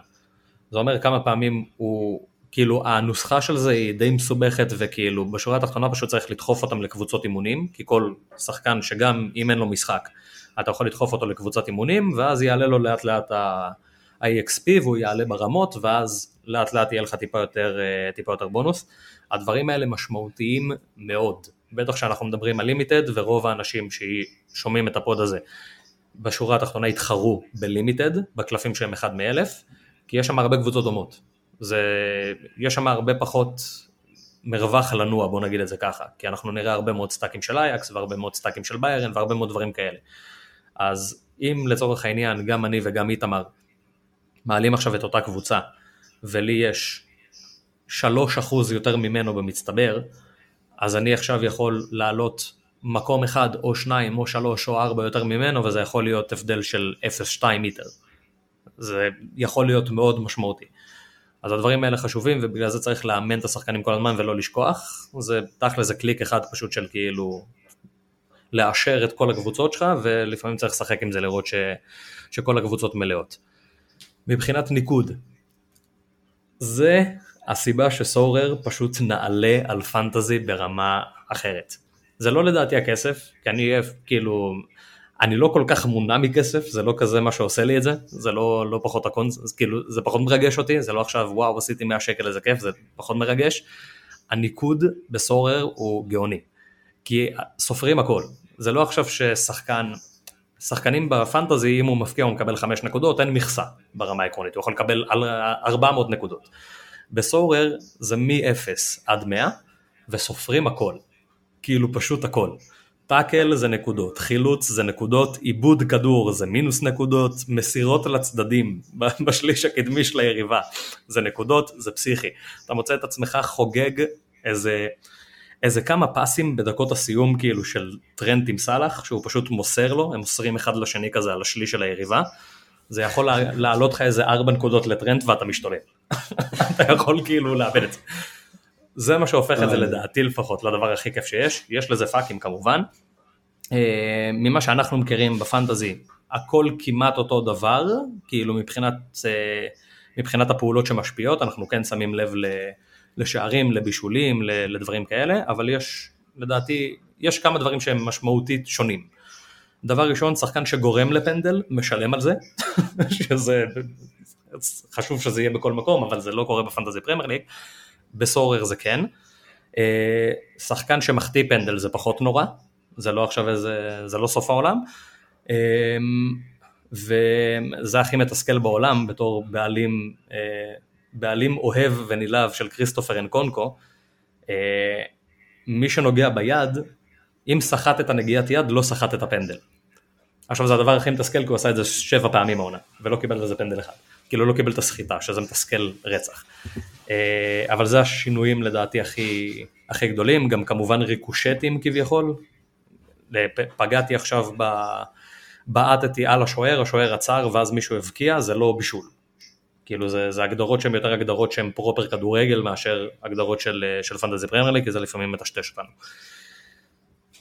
זה אומר כמה פעמים הוא, כאילו הנוסחה של זה היא די מסובכת וכאילו בשורה התחתונה פשוט צריך לדחוף אותם לקבוצות אימונים, כי כל שחקן שגם אם אין לו משחק, אתה יכול לדחוף אותו לקבוצת אימונים ואז יעלה לו לאט לאט ה-EXP והוא יעלה ברמות ואז לאט לאט יהיה לך טיפה יותר, אה, טיפה יותר בונוס. הדברים האלה משמעותיים מאוד, בטח שאנחנו מדברים על limited ורוב האנשים ששומעים את הפוד הזה בשורה התחתונה יתחרו ב limited, בקלפים שהם אחד מאלף, כי יש שם הרבה קבוצות דומות. זה, יש שם הרבה פחות מרווח לנוע, בוא נגיד את זה ככה, כי אנחנו נראה הרבה מאוד סטאקים של אייקס והרבה מאוד סטאקים של ביירן והרבה מאוד דברים כאלה. אז אם לצורך העניין גם אני וגם איתמר מעלים עכשיו את אותה קבוצה ולי יש 3% יותר ממנו במצטבר, אז אני עכשיו יכול לעלות מקום אחד או שניים או שלוש או ארבע יותר ממנו וזה יכול להיות הבדל של 0.2 מיטר. זה יכול להיות מאוד משמעותי. אז הדברים האלה חשובים ובגלל זה צריך לאמן את השחקנים כל הזמן ולא לשכוח, זה תכל'ס זה קליק אחד פשוט של כאילו לאשר את כל הקבוצות שלך ולפעמים צריך לשחק עם זה לראות ש, שכל הקבוצות מלאות. מבחינת ניקוד, זה הסיבה שסורר פשוט נעלה על פנטזי ברמה אחרת. זה לא לדעתי הכסף, כי אני כאילו, אני לא כל כך מונע מכסף, זה לא כזה מה שעושה לי את זה, זה לא, לא פחות הקונס, כאילו זה פחות מרגש אותי, זה לא עכשיו וואו עשיתי 100 שקל איזה כיף, זה פחות מרגש. הניקוד בסורר הוא גאוני, כי סופרים הכל, זה לא עכשיו ששחקן, שחקנים בפנטזי אם הוא מפקיע הוא מקבל 5 נקודות, אין מכסה ברמה העקרונית, הוא יכול לקבל 400 נקודות. בסורר זה מ-0 עד 100 וסופרים הכל, כאילו פשוט הכל. טאקל זה נקודות, חילוץ זה נקודות, עיבוד כדור זה מינוס נקודות, מסירות לצדדים בשליש הקדמי של היריבה זה נקודות, זה פסיכי. אתה מוצא את עצמך חוגג איזה, איזה כמה פסים בדקות הסיום כאילו של טרנט עם סאלח, שהוא פשוט מוסר לו, הם מוסרים אחד לשני כזה על השליש של היריבה, זה יכול לעלות לך איזה ארבע נקודות לטרנט ואתה משתולל. אתה יכול כאילו לאבד את זה. זה מה שהופך את זה לדעתי לפחות לדבר הכי כיף שיש, יש לזה פאקים כמובן. אה, ממה שאנחנו מכירים בפנטזי, הכל כמעט אותו דבר, כאילו מבחינת, אה, מבחינת הפעולות שמשפיעות, אנחנו כן שמים לב לשערים, לבישולים, לדברים כאלה, אבל יש, לדעתי, יש כמה דברים שהם משמעותית שונים. דבר ראשון, שחקן שגורם לפנדל, משלם על זה, שזה חשוב שזה יהיה בכל מקום, אבל זה לא קורה בפנטזי פרמייר ליג. בסורר זה כן. אה, שחקן שמחטיא פנדל זה פחות נורא, זה לא עכשיו איזה, זה לא סוף העולם. אה, וזה הכי מתסכל בעולם בתור בעלים, אה, בעלים אוהב ונלהב של כריסטופר אנקונקו. מי שנוגע ביד, אם סחט את הנגיעת יד, לא סחט את הפנדל. עכשיו זה הדבר הכי מתסכל כי הוא עשה את זה שבע פעמים העונה, ולא קיבל לזה פנדל אחד. כאילו לא קיבל את הסחיטה, שזה מתסכל רצח. אה, אבל זה השינויים לדעתי הכי, הכי גדולים, גם כמובן ריקושטים כביכול. פגעתי עכשיו, בעטתי על השוער, השוער עצר ואז מישהו הבקיע, זה לא בישול. כאילו זה, זה הגדרות שהן יותר הגדרות שהן proper כדורגל מאשר הגדרות של, של Fantasy Premier כי זה לפעמים מטשטש אותנו.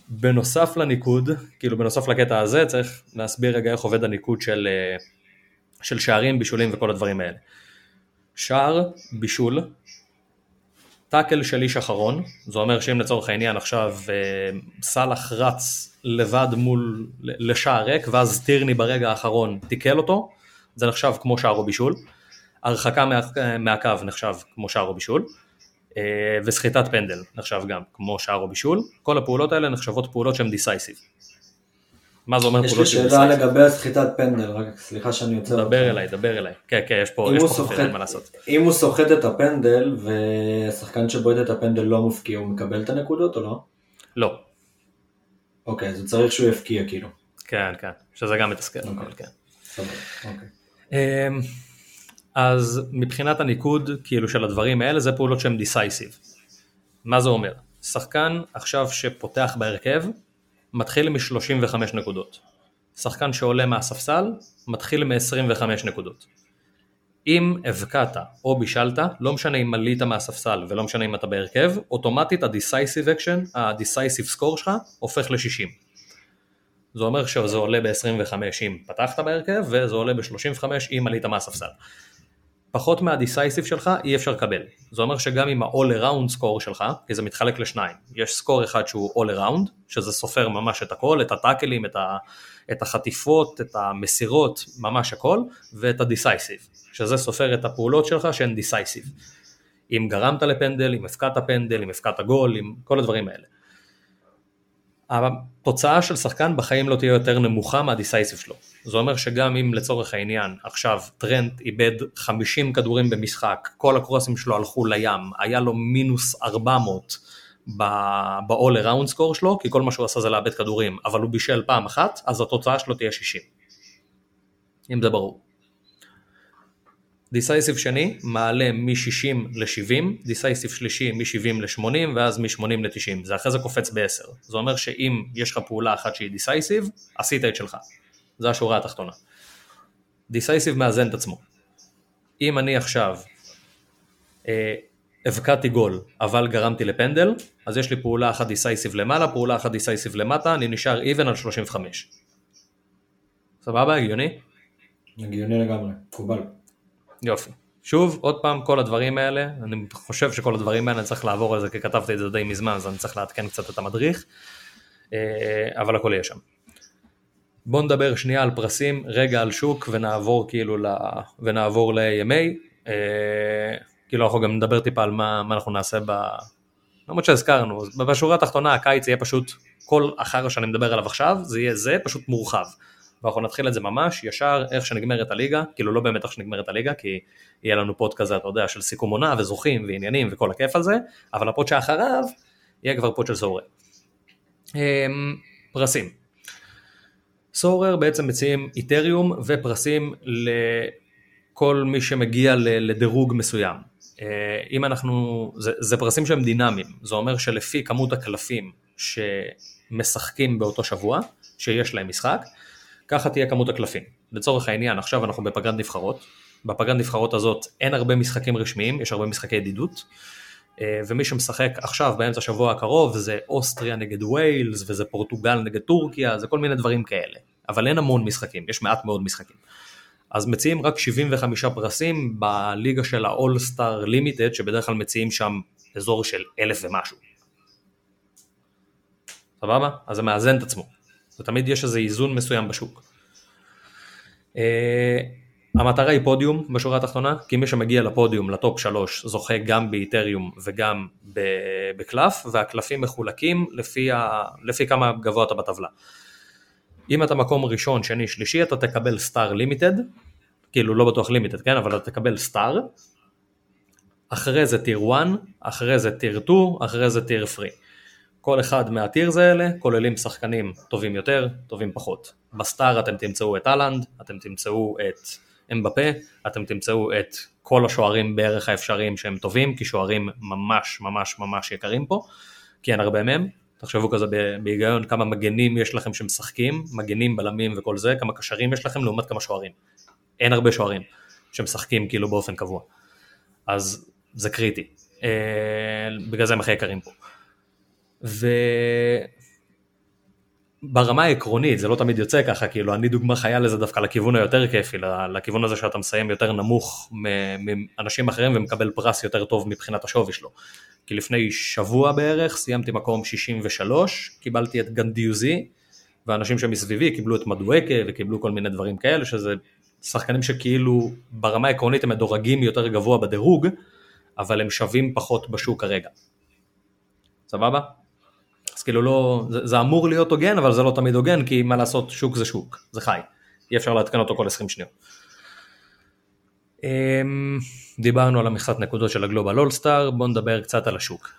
בנוסף לניקוד, כאילו בנוסף לקטע הזה צריך להסביר רגע איך עובד הניקוד של, אה, של שערים, בישולים וכל הדברים האלה. שער, בישול, tackle של איש אחרון, זה אומר שאם לצורך העניין עכשיו אה, סאלח רץ לבד מול, לשער ריק ואז טירני ברגע האחרון תיקל אותו, זה נחשב כמו שער או בישול, הרחקה מה, מהקו נחשב כמו שער או בישול, אה, וסחיטת פנדל נחשב גם כמו שער או בישול, כל הפעולות האלה נחשבות פעולות שהן דיסייסיב. מה זה אומר פעולות של דיסייסיב? יש לי שאלה לגבי סחיטת פנדל, רק סליחה שאני יוצא. דבר אליי, דבר אליי. כן, כן, יש פה חופר, אין מה לעשות. אם הוא סוחט את הפנדל ושחקן שבועט את הפנדל לא מופקיע, הוא מקבל את הנקודות או לא? לא. אוקיי, אז הוא צריך שהוא יפקיע כאילו. כן, כן, שזה גם מתסכל. אוקיי. כן. אוקיי. אמ, אז מבחינת הניקוד כאילו של הדברים האלה זה פעולות שהן דיסייסיב. מה זה אומר? שחקן עכשיו שפותח בהרכב מתחיל מ-35 נקודות. שחקן שעולה מהספסל מתחיל מ-25 נקודות. אם הבקעת או בישלת, לא משנה אם עלית מהספסל ולא משנה אם אתה בהרכב, אוטומטית ה-decisive action, ה-decisive score שלך, הופך ל-60. זה אומר שזה עולה ב-25 אם פתחת בהרכב, וזה עולה ב-35 אם עלית מהספסל. פחות מה-decisive שלך אי אפשר לקבל. זה אומר שגם עם ה-all around score שלך, כי זה מתחלק לשניים, יש סקור אחד שהוא all around, שזה סופר ממש את הכל, את הטאקלים, את, ה, את החטיפות, את המסירות, ממש הכל, ואת ה-decisive, שזה סופר את הפעולות שלך שהן decisive. אם גרמת לפנדל, אם הפקעת פנדל, אם הפקעת גול, עם כל הדברים האלה. התוצאה של שחקן בחיים לא תהיה יותר נמוכה מהדיסייסיב שלו. זה אומר שגם אם לצורך העניין עכשיו טרנט איבד 50 כדורים במשחק, כל הקרוסים שלו הלכו לים, היה לו מינוס 400 ב-all around score שלו, כי כל מה שהוא עשה זה לאבד כדורים, אבל הוא בישל פעם אחת, אז התוצאה שלו תהיה 60. אם זה ברור. דיסייסיב שני מעלה מ-60 ל-70, דיסייסיב שלישי מ-70 ל-80 ואז מ-80 ל-90, זה אחרי זה קופץ ב-10. זה אומר שאם יש לך פעולה אחת שהיא דיסייסיב, עשית את שלך. זה השורה התחתונה. דיסייסיב מאזן את עצמו. אם אני עכשיו אה, הבקעתי גול אבל גרמתי לפנדל, אז יש לי פעולה אחת דיסייסיב למעלה, פעולה אחת דיסייסיב למטה, אני נשאר even על 35. סבבה? הגיוני? הגיוני לגמרי, מקובל. יופי. שוב, עוד פעם, כל הדברים האלה, אני חושב שכל הדברים האלה אני צריך לעבור על זה, כי כתבתי את זה די מזמן, אז אני צריך לעדכן קצת את המדריך, אה, אבל הכל יהיה שם. בואו נדבר שנייה על פרסים, רגע על שוק, ונעבור כאילו ל... ונעבור ל-AMA. אה, כאילו אנחנו גם נדבר טיפה על מה, מה אנחנו נעשה ב... למרות שהזכרנו, בשורה התחתונה הקיץ יהיה פשוט, כל אחר שאני מדבר עליו עכשיו, זה יהיה זה, פשוט מורחב. ואנחנו נתחיל את זה ממש ישר איך שנגמרת הליגה, כאילו לא באמת איך שנגמרת הליגה, כי יהיה לנו פוד כזה, אתה יודע, של סיכום עונה וזוכים ועניינים וכל הכיף על זה, אבל הפוד שאחריו יהיה כבר פוד של Sorare. אמ, פרסים. Sorare בעצם מציעים איתריום ופרסים לכל מי שמגיע לדירוג מסוים. אה, אם אנחנו, זה, זה פרסים שהם דינמיים, זה אומר שלפי כמות הקלפים שמשחקים באותו שבוע, שיש להם משחק, ככה תהיה כמות הקלפים. לצורך העניין, עכשיו אנחנו בפגרת נבחרות, בפגרת נבחרות הזאת אין הרבה משחקים רשמיים, יש הרבה משחקי ידידות, ומי שמשחק עכשיו באמצע השבוע הקרוב זה אוסטריה נגד ויילס, וזה פורטוגל נגד טורקיה, זה כל מיני דברים כאלה. אבל אין המון משחקים, יש מעט מאוד משחקים. אז מציעים רק 75 פרסים בליגה של ה-all star limited, שבדרך כלל מציעים שם אזור של אלף ומשהו. סבבה? אז זה מאזן את עצמו. ותמיד יש איזה איזון מסוים בשוק. המטרה היא פודיום בשורה התחתונה, כי מי שמגיע לפודיום, ל top 3, זוכה גם באיתריום וגם בקלף, והקלפים מחולקים לפי, ה... לפי כמה גבוה אתה בטבלה. אם אתה מקום ראשון, שני, שלישי, אתה תקבל star limited, כאילו לא בטוח limited, כן, אבל אתה תקבל star, אחרי זה tier 1, אחרי זה tier 2, אחרי זה tier 3. כל אחד מה tiers האלה כוללים שחקנים טובים יותר, טובים פחות. ב star אתם תמצאו את האלנד, אתם תמצאו את אמבפה, אתם תמצאו את כל השוערים בערך האפשריים שהם טובים, כי שוערים ממש ממש ממש יקרים פה, כי אין הרבה מהם. תחשבו כזה בהיגיון כמה מגנים יש לכם שמשחקים, מגנים, בלמים וכל זה, כמה קשרים יש לכם לעומת כמה שוערים. אין הרבה שוערים שמשחקים כאילו באופן קבוע. אז זה קריטי. אה, בגלל זה הם הכי יקרים פה. וברמה העקרונית זה לא תמיד יוצא ככה, כאילו אני דוגמה חיה לזה דווקא לכיוון היותר כיפי, לכיוון הזה שאתה מסיים יותר נמוך מאנשים אחרים ומקבל פרס יותר טוב מבחינת השווי שלו. כי לפני שבוע בערך סיימתי מקום 63, קיבלתי את גנדיוזי, ואנשים שמסביבי קיבלו את מדואקה וקיבלו כל מיני דברים כאלה, שזה שחקנים שכאילו ברמה העקרונית הם מדורגים יותר גבוה בדירוג, אבל הם שווים פחות בשוק כרגע. סבבה? אז כאילו לא, זה, זה אמור להיות הוגן, אבל זה לא תמיד הוגן, כי מה לעשות, שוק זה שוק, זה חי, אי אפשר לעדכן אותו כל 20 שניות. אמ, דיברנו על המכסת נקודות של הגלובל אולסטאר, בואו נדבר קצת על השוק.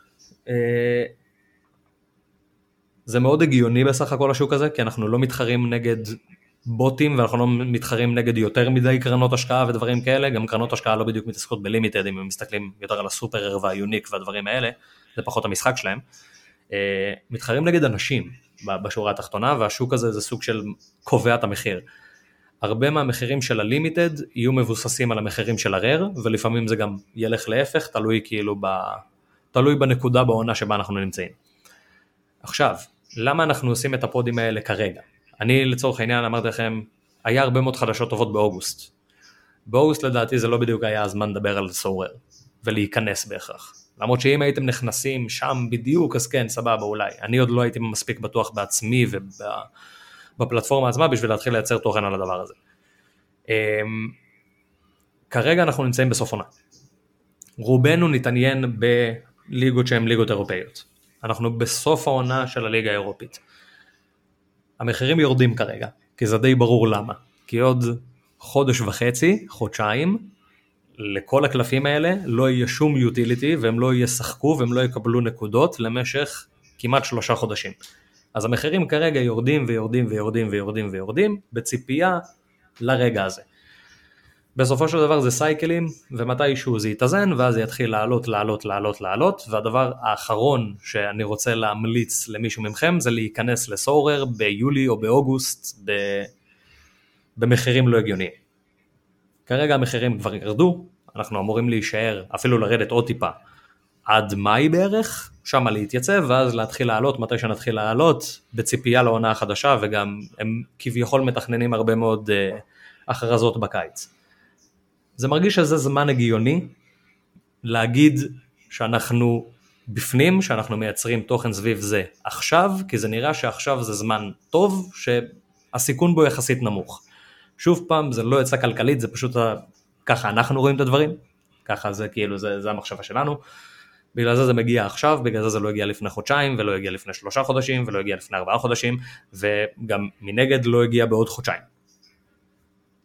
אה, זה מאוד הגיוני בסך הכל השוק הזה, כי אנחנו לא מתחרים נגד בוטים ואנחנו לא מתחרים נגד יותר מדי קרנות השקעה ודברים כאלה, גם קרנות השקעה לא בדיוק מתעסקות בלימיטד, אם הם מסתכלים יותר על הסופר והיוניק והדברים האלה, זה פחות המשחק שלהם. אה, מתחרים נגד אנשים בשורה התחתונה, והשוק הזה זה סוג של קובע את המחיר. הרבה מהמחירים של ה limited יהיו מבוססים על המחירים של ה rare, ולפעמים זה גם ילך להפך, תלוי כאילו ב... תלוי בנקודה בעונה שבה אנחנו נמצאים. עכשיו, למה אנחנו עושים את הפודים האלה כרגע? אני לצורך העניין אמרתי לכם, היה הרבה מאוד חדשות טובות באוגוסט. באוגוסט לדעתי זה לא בדיוק היה הזמן לדבר על Sorare ולהיכנס בהכרח. למרות שאם הייתם נכנסים שם בדיוק אז כן סבבה אולי. אני עוד לא הייתי מספיק בטוח בעצמי ובפלטפורמה עצמה בשביל להתחיל לייצר תוכן על הדבר הזה. אמ, כרגע אנחנו נמצאים בסוף עונה. רובנו נתעניין בליגות שהן ליגות אירופאיות. אנחנו בסוף העונה של הליגה האירופית. המחירים יורדים כרגע, כי זה די ברור למה. כי עוד חודש וחצי, חודשיים, לכל הקלפים האלה לא יהיה שום יוטיליטי והם לא ישחקו והם לא יקבלו נקודות למשך כמעט שלושה חודשים. אז המחירים כרגע יורדים ויורדים ויורדים ויורדים ויורדים בציפייה לרגע הזה. בסופו של דבר זה סייקלים ומתישהו זה יתאזן ואז זה יתחיל לעלות לעלות לעלות לעלות והדבר האחרון שאני רוצה להמליץ למישהו מכם זה להיכנס לסורר ביולי או באוגוסט ב... במחירים לא הגיוניים. כרגע המחירים כבר ירדו, אנחנו אמורים להישאר, אפילו לרדת עוד טיפה, עד מאי בערך, שמה להתייצב, ואז להתחיל לעלות מתי שנתחיל לעלות, בציפייה לעונה החדשה, וגם הם כביכול מתכננים הרבה מאוד uh, הכרזות בקיץ. זה מרגיש שזה זמן הגיוני להגיד שאנחנו בפנים, שאנחנו מייצרים תוכן סביב זה עכשיו, כי זה נראה שעכשיו זה זמן טוב, שהסיכון בו יחסית נמוך. שוב פעם, זה לא יצא כלכלית, זה פשוט ה... ככה אנחנו רואים את הדברים, ככה זה כאילו, זה, זה המחשבה שלנו. בגלל זה זה מגיע עכשיו, בגלל זה זה לא הגיע לפני חודשיים, ולא הגיע לפני שלושה חודשים, ולא הגיע לפני ארבעה חודשים, וגם מנגד לא הגיע בעוד חודשיים.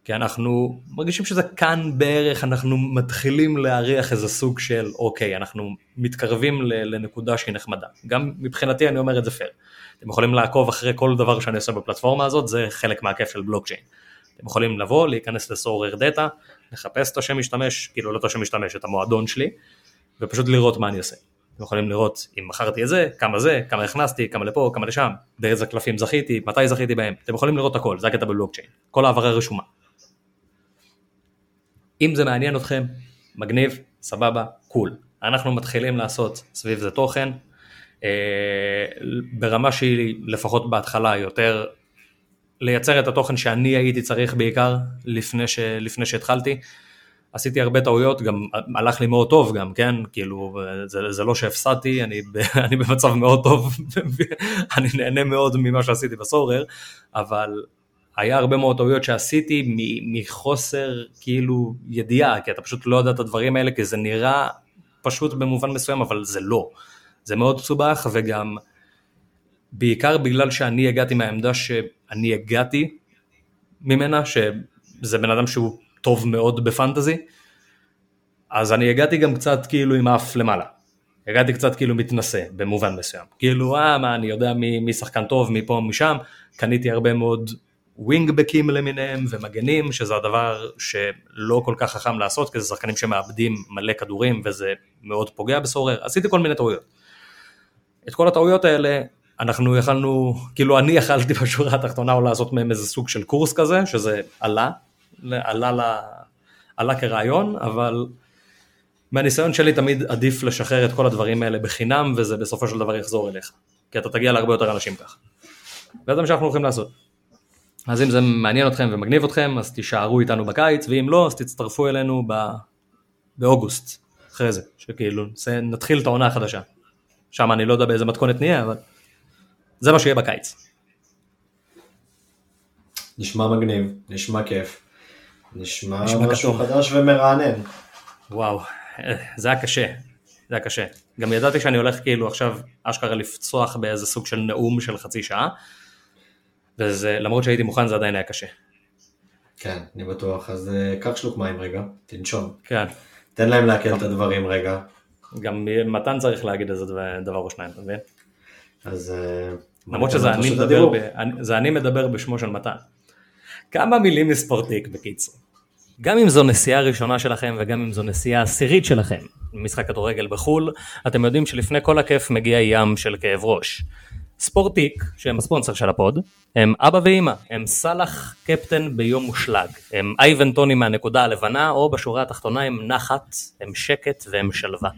כי אנחנו מרגישים שזה כאן בערך, אנחנו מתחילים להריח איזה סוג של אוקיי, אנחנו מתקרבים לנקודה שהיא נחמדה. גם מבחינתי אני אומר את זה פייר. אתם יכולים לעקוב אחרי כל דבר שאני עושה בפלטפורמה הזאת, זה חלק מהכיף של בלוקצ'יין. אתם יכולים לבוא, להיכנס לסורר דאטה, לחפש את השם משתמש, כאילו לא את השם משתמש, את המועדון שלי, ופשוט לראות מה אני עושה. אתם יכולים לראות אם מכרתי את זה, כמה זה, כמה הכנסתי, כמה לפה, כמה לשם, באיזה קלפים זכיתי, מתי זכיתי בהם, אתם יכולים לראות הכל, זה הקטע בבלוקצ'יין, כל העברה רשומה. אם זה מעניין אתכם, מגניב, סבבה, קול. אנחנו מתחילים לעשות סביב זה תוכן, אה, ברמה שהיא לפחות בהתחלה יותר לייצר את התוכן שאני הייתי צריך בעיקר לפני, ש, לפני שהתחלתי. עשיתי הרבה טעויות, גם הלך לי מאוד טוב גם, כן? כאילו, זה, זה לא שהפסדתי, אני, אני במצב מאוד טוב, אני נהנה מאוד ממה שעשיתי בסורר, אבל היה הרבה מאוד טעויות שעשיתי מחוסר כאילו ידיעה, כי אתה פשוט לא יודע את הדברים האלה, כי זה נראה פשוט במובן מסוים, אבל זה לא. זה מאוד מסובך, וגם בעיקר בגלל שאני הגעתי מהעמדה שאני הגעתי ממנה, שזה בן אדם שהוא טוב מאוד בפנטזי, אז אני הגעתי גם קצת כאילו עם אף למעלה. הגעתי קצת כאילו מתנשא במובן מסוים. כאילו, אה, מה, אני יודע מי, מי שחקן טוב, מפה, משם, קניתי הרבה מאוד ווינגבקים למיניהם ומגנים, שזה הדבר שלא כל כך חכם לעשות, כי זה שחקנים שמאבדים מלא כדורים וזה מאוד פוגע בסורר, עשיתי כל מיני טעויות. את כל הטעויות האלה אנחנו יכלנו, כאילו אני יכלתי בשורה התחתונה או לעשות מהם איזה סוג של קורס כזה, שזה עלה, עלה, לה, עלה כרעיון, אבל מהניסיון שלי תמיד עדיף לשחרר את כל הדברים האלה בחינם, וזה בסופו של דבר יחזור אליך, כי אתה תגיע להרבה יותר אנשים ככה. וזה מה שאנחנו הולכים לעשות. אז אם זה מעניין אתכם ומגניב אתכם, אז תישארו איתנו בקיץ, ואם לא, אז תצטרפו אלינו ב... באוגוסט, אחרי זה, שכאילו, נתחיל את העונה החדשה. שם אני לא יודע באיזה מתכונת נהיה, אבל זה מה שיהיה בקיץ. נשמע מגניב, נשמע כיף. נשמע, נשמע משהו כתוב. חדש ומרענן. וואו, זה היה קשה, זה היה קשה. גם ידעתי שאני הולך כאילו עכשיו אשכרה לפצוח באיזה סוג של נאום של חצי שעה, וזה, למרות שהייתי מוכן זה עדיין היה קשה. כן, אני בטוח, אז uh, קח שלוק מים רגע, תנשום. כן. תן להם לעכל את הדברים רגע. גם מתן צריך להגיד איזה דבר או שניים, אתה מבין? אז... למרות שזה אני מדבר, ב, זה אני מדבר בשמו של מתן. כמה מילים מספורטיק בקיצור. גם אם זו נסיעה ראשונה שלכם וגם אם זו נסיעה עשירית שלכם, משחק כדורגל בחו"ל, אתם יודעים שלפני כל הכיף מגיע ים של כאב ראש. ספורטיק, שהם הספונסר של הפוד, הם אבא ואימא, הם סאלח קפטן ביום מושלג, הם אייבן טוני מהנקודה הלבנה, או בשורה התחתונה הם נחת, הם שקט והם שלווה.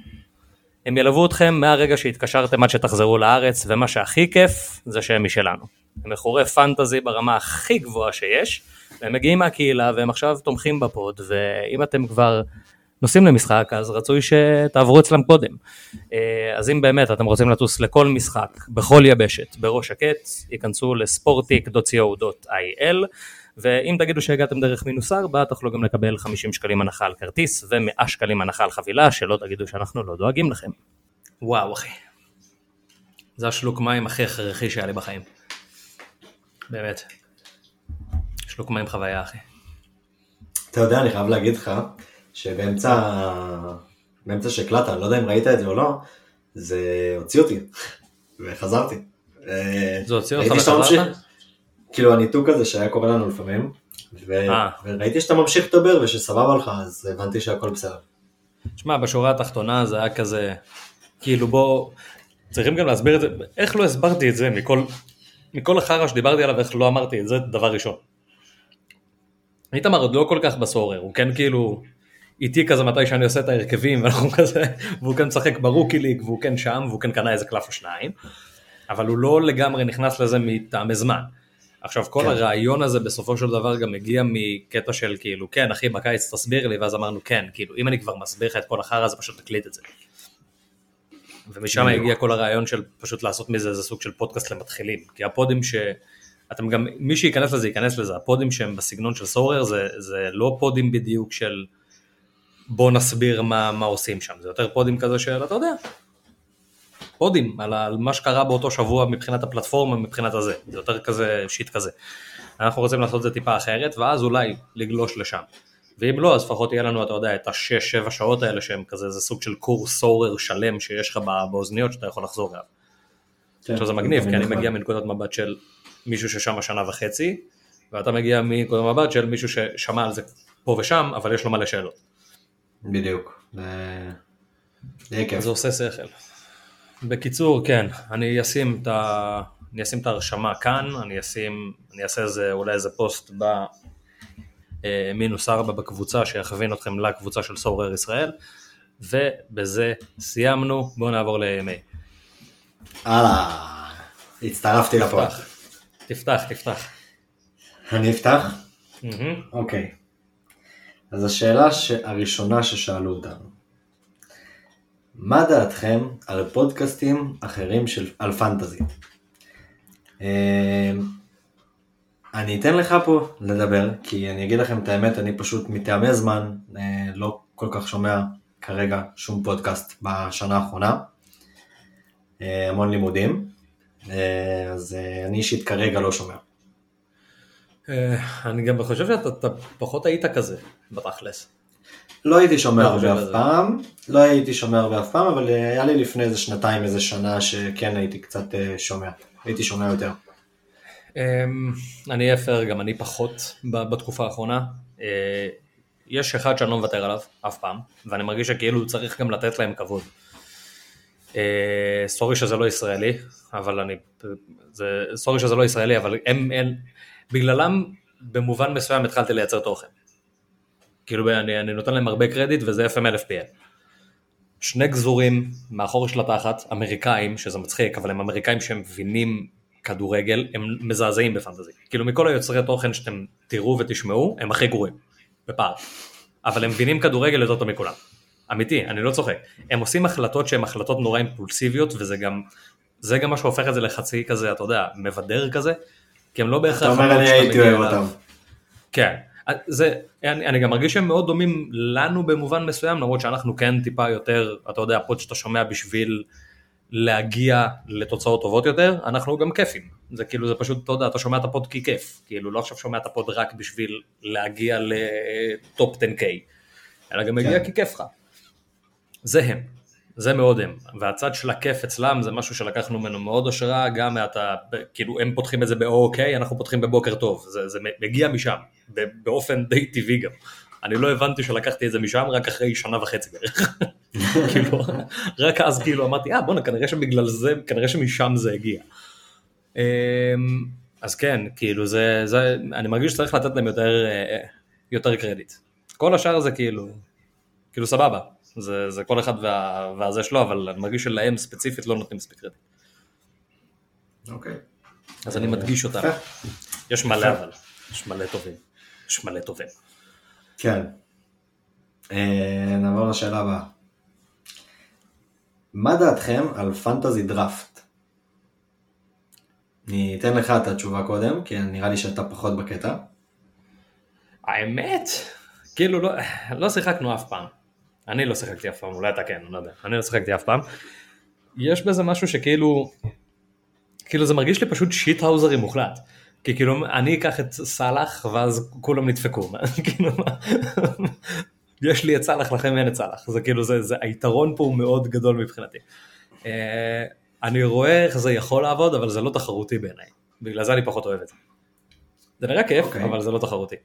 הם ילוו אתכם מהרגע שהתקשרתם עד שתחזרו לארץ, ומה שהכי כיף זה שהם משלנו. הם מכורי פנטזי ברמה הכי גבוהה שיש, והם מגיעים מהקהילה והם עכשיו תומכים בפוד, ואם אתם כבר נוסעים למשחק, אז רצוי שתעברו אצלם קודם. אה, אז אם באמת אתם רוצים לטוס לכל משחק, בכל יבשת, בראש שקט, ייכנסו לספורטיק.co.il, ואם תגידו שהגעתם דרך מינוס 4, תוכלו גם לקבל 50 שקלים הנחה על כרטיס ו-100 שקלים הנחה על חבילה, שלא תגידו שאנחנו לא דואגים לכם. וואו אחי. זה השלוק מים הכי הכרחי שהיה לי בחיים. באמת. שלוק מים חוויה אחי. אתה יודע, אני חייב להגיד לך, שבאמצע באמצע שהקלטת, אני לא יודע אם ראית את זה או לא, זה הוציא אותי, וחזרתי. זה הוציא אותך וחזרת? כאילו הניתוק הזה שהיה קורה לנו לפעמים, ו- אה. וראיתי שאתה ממשיך לדבר ושסבבה לך, אז הבנתי שהכל בסדר. תשמע, בשורה התחתונה זה היה כזה, כאילו בוא, צריכים גם להסביר את זה, איך לא הסברתי את זה מכל, מכל החרא שדיברתי עליו, איך לא אמרתי את זה, דבר ראשון. איתמר עוד לא כל כך בסורר, הוא כן כאילו איתי כזה מתי שאני עושה את ההרכבים, ואנחנו כזה, והוא כן משחק ברוקי ליג, והוא כן שם, והוא כן קנה איזה קלף או שניים, אבל הוא לא לגמרי נכנס לזה מטעמי זמן. עכשיו כל כן. הרעיון הזה בסופו של דבר גם מגיע מקטע של כאילו כן אחי בקיץ תסביר לי ואז אמרנו כן כאילו אם אני כבר מסביר לך את כל החרא הזה פשוט תקליט את זה. ומשם. הגיע כל הרעיון של פשוט לעשות מזה איזה סוג של פודקאסט למתחילים כי הפודים שאתם גם מי שייכנס לזה ייכנס לזה הפודים שהם בסגנון של Sorare זה, זה לא פודים בדיוק של בוא נסביר מה, מה עושים שם זה יותר פודים כזה של אתה יודע פודים על, על מה שקרה באותו שבוע מבחינת הפלטפורמה מבחינת הזה זה יותר כזה shit כזה. אנחנו רוצים לעשות את זה טיפה אחרת ואז אולי לגלוש לשם. ואם לא אז לפחות יהיה לנו אתה יודע את השש שבע שעות האלה שהם כזה זה סוג של קורס Sorare שלם שיש לך בא- באוזניות שאתה יכול לחזור אליו. עכשיו זה מגניב כי אני מגיע מנקודת מבט של מישהו ששם שנה וחצי ואתה מגיע מנקודת מבט של מישהו ששמע על זה פה ושם אבל יש לו מלא שאלות. בדיוק. זה עושה שכל. בקיצור, כן, אני אשים את, ה... אני אשים את ההרשמה כאן, אני אשים, אני אעשה איזה, אולי איזה פוסט במינוס ארבע בקבוצה שיכווין אתכם לקבוצה של סורר ישראל, ובזה סיימנו, בואו נעבור לימי. הלאה. הצטרפתי לפוד. תפתח, תפתח. אני אפתח? אוקיי. אז השאלה. הראשונה ששאלו אותנו, מה דעתכם על פודקאסטים אחרים של... על פנטזי? אה, אני אתן לך פה לדבר, כי אני אגיד לכם את האמת, אני פשוט מטעמי זמן אה, לא כל כך שומע כרגע שום פודקאסט בשנה האחרונה. אה, המון לימודים, אז אני אישית כרגע לא שומע. אני גם חושב שאתה אתה פחות היית כזה, בתכלס. לא הייתי שומע לא הרבה אף. פעם, לא הייתי שומע הרבה אף פעם, אבל אה, היה לי לפני איזה שנתיים, איזה שנה שכן הייתי קצת אה, שומע, הייתי שומע יותר. אמ, אני פייר, גם אני פחות בתקופה האחרונה. אה, יש אחד שאני לא מוותר עליו, אף פעם, ואני מרגיש שכאילו צריך גם לתת להם כבוד. סורי שזה לא ישראלי, אבל אני, זה, סורי שזה לא ישראלי, אבל הם, בגללם במובן מסוים התחלתי לייצר תוכן. כאילו אני, אני נותן להם הרבה קרדיט וזה FML FPL. שני גזורים מאחור של התחת, אמריקאים, שזה מצחיק, אבל הם אמריקאים שהם מבינים כדורגל, הם מזעזעים בפנטזי. כאילו מכל היוצרי תוכן שאתם תראו ותשמעו, הם הכי גרועים, בפער. אבל הם מבינים כדורגל יותר טוב מכולם. אמיתי, אני לא צוחק. הם עושים החלטות שהן החלטות נורא אימפולסיביות, וזה גם, זה גם מה שהופך את זה לחצי כזה, אתה יודע, מבדר כזה, כי הם לא בהכרח... אתה אומר אני הייתי אוהב. אותם. כן, זה, אני, אני גם מרגיש שהם מאוד דומים לנו במובן מסוים, למרות שאנחנו כן טיפה יותר, אתה יודע, פוד שאתה שומע בשביל להגיע לתוצאות טובות יותר, אנחנו גם כיפים. זה כאילו, זה פשוט, אתה יודע, אתה שומע את הפוד כי כיף, כאילו לא עכשיו שומע את הפוד רק בשביל להגיע ל top 10K, אלא גם מגיע כן. כי כיף לך. זה הם, זה מאוד הם, והצד של הכיף אצלם זה משהו שלקחנו ממנו מאוד השראה, גם מהתה, כאילו הם פותחים את זה ב-OK, אנחנו פותחים בבוקר טוב, זה, זה מגיע משם, באופן די טבעי גם. אני לא הבנתי שלקחתי את זה משם רק אחרי שנה וחצי בערך. כאילו, רק אז כאילו אמרתי, אה בואנה, כנראה שבגלל זה, כנראה שמשם זה הגיע. אז כן, כאילו זה, זה, אני מרגיש שצריך לתת להם יותר, אה, יותר קרדיט. כל השאר זה כאילו, כאילו סבבה, זה, זה כל אחד וה, והזה שלו, אבל אני מרגיש שלהם ספציפית לא נותנים מספיק קרדיט. אוקיי. אז אני מדגיש אותם. יש מלא אבל, יש מלא טובים. יש מלא טובים. כן. אה, נעבור לשאלה הבאה. מה דעתכם על פנטזי דראפט? אני אתן לך את התשובה קודם, כי נראה לי שאתה פחות בקטע. האמת, כאילו לא, לא שיחקנו אף פעם. אני לא שיחקתי אף פעם, אולי אתה כן, אני לא יודע. אני לא שיחקתי אף פעם. יש בזה משהו שכאילו, כאילו זה מרגיש לי פשוט שיט האוזרי מוחלט. כי כאילו אני אקח את סאלח ואז כולם נדפקו. כאילו יש לי את סאלח לכם אין את סאלח. זה כאילו זה, זה היתרון פה הוא מאוד גדול מבחינתי. אה, אני רואה איך זה יכול לעבוד אבל זה לא תחרותי בעיניי. בגלל זה אני פחות אוהב את זה. זה נראה כיף אוקיי. אבל זה לא תחרותי.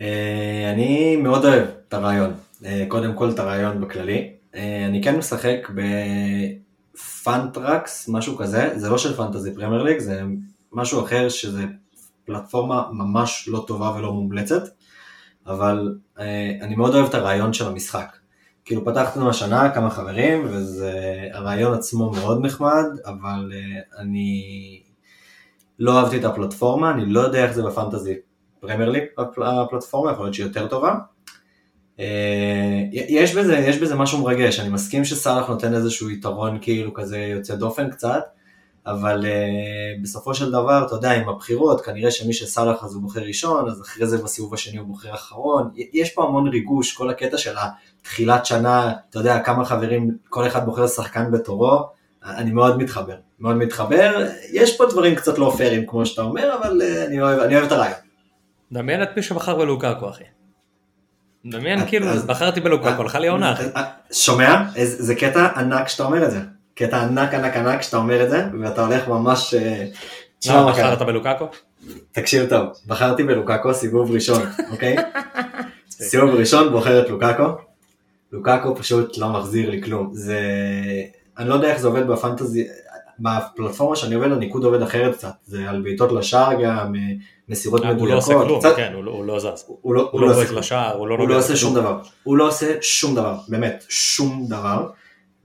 אה, אני מאוד אוהב את הרעיון. אה, קודם כל את הרעיון בכללי. אה, אני כן משחק ב Fantrax, משהו כזה, זה לא של Fantasy Premier League, זה משהו אחר שזה פלטפורמה ממש לא טובה ולא מומלצת, אבל אה, אני מאוד אוהב את הרעיון של המשחק. כאילו פתחנו השנה כמה חברים, והרעיון עצמו מאוד נחמד, אבל אני לא אהבתי את הפלטפורמה, אני לא יודע איך זה בפנטזי פרמייר ליג הפלטפורמה, יכול להיות שהיא יותר טובה. אה, יש בזה, יש בזה משהו מרגש, אני מסכים שסאלח נותן איזשהו יתרון כאילו כזה יוצא דופן קצת, אבל uh, בסופו של דבר, אתה יודע, עם הבחירות, כנראה שמי שסאלח אז הוא בוחר ראשון, אז אחרי זה בסיבוב השני הוא בוחר אחרון, יש פה המון ריגוש, כל הקטע של התחילת שנה, אתה יודע, כמה חברים, כל אחד בוחר שחקן בתורו, אני מאוד מתחבר, מאוד מתחבר, יש פה דברים קצת לא פיירים כמו שאתה אומר, אבל uh, אני, אוהב, אני אוהב את הרעיון. דמיין את מי שבחר בלוקקו אחי. דמיין אז- כאילו, אז- בחרתי בלוקקו, הלכה לי העונה אחי. אה, שומע? זה קטע ענק שאתה אומר את זה. קטע ענק ענק ענק שאתה אומר את זה, ואתה הולך ממש... אה, למה מה קרה. בחרת בלוקקו? תקשיב טוב, בחרתי בלוקקו סיבוב ראשון, אוקיי? סיבוב ראשון בוחר את לוקקו, לוקאקו פשוט לא מחזיר לי כלום, זה... אני לא יודע איך זה עובד ב fantasy, בפלטפורמה שאני עובד הניקוד עובד אחרת קצת, זה על בעיטות לשער גם, מסירות הוא לא מדויקות, עושה כלום, קצת- כן, הוא לא- הוא לא זז. הוא לא- הוא לא עושה. לשער, הוא לא הוא נוגע לא עושה. שום דבר, הוא לא עושה שום דבר, באמת, שום דבר,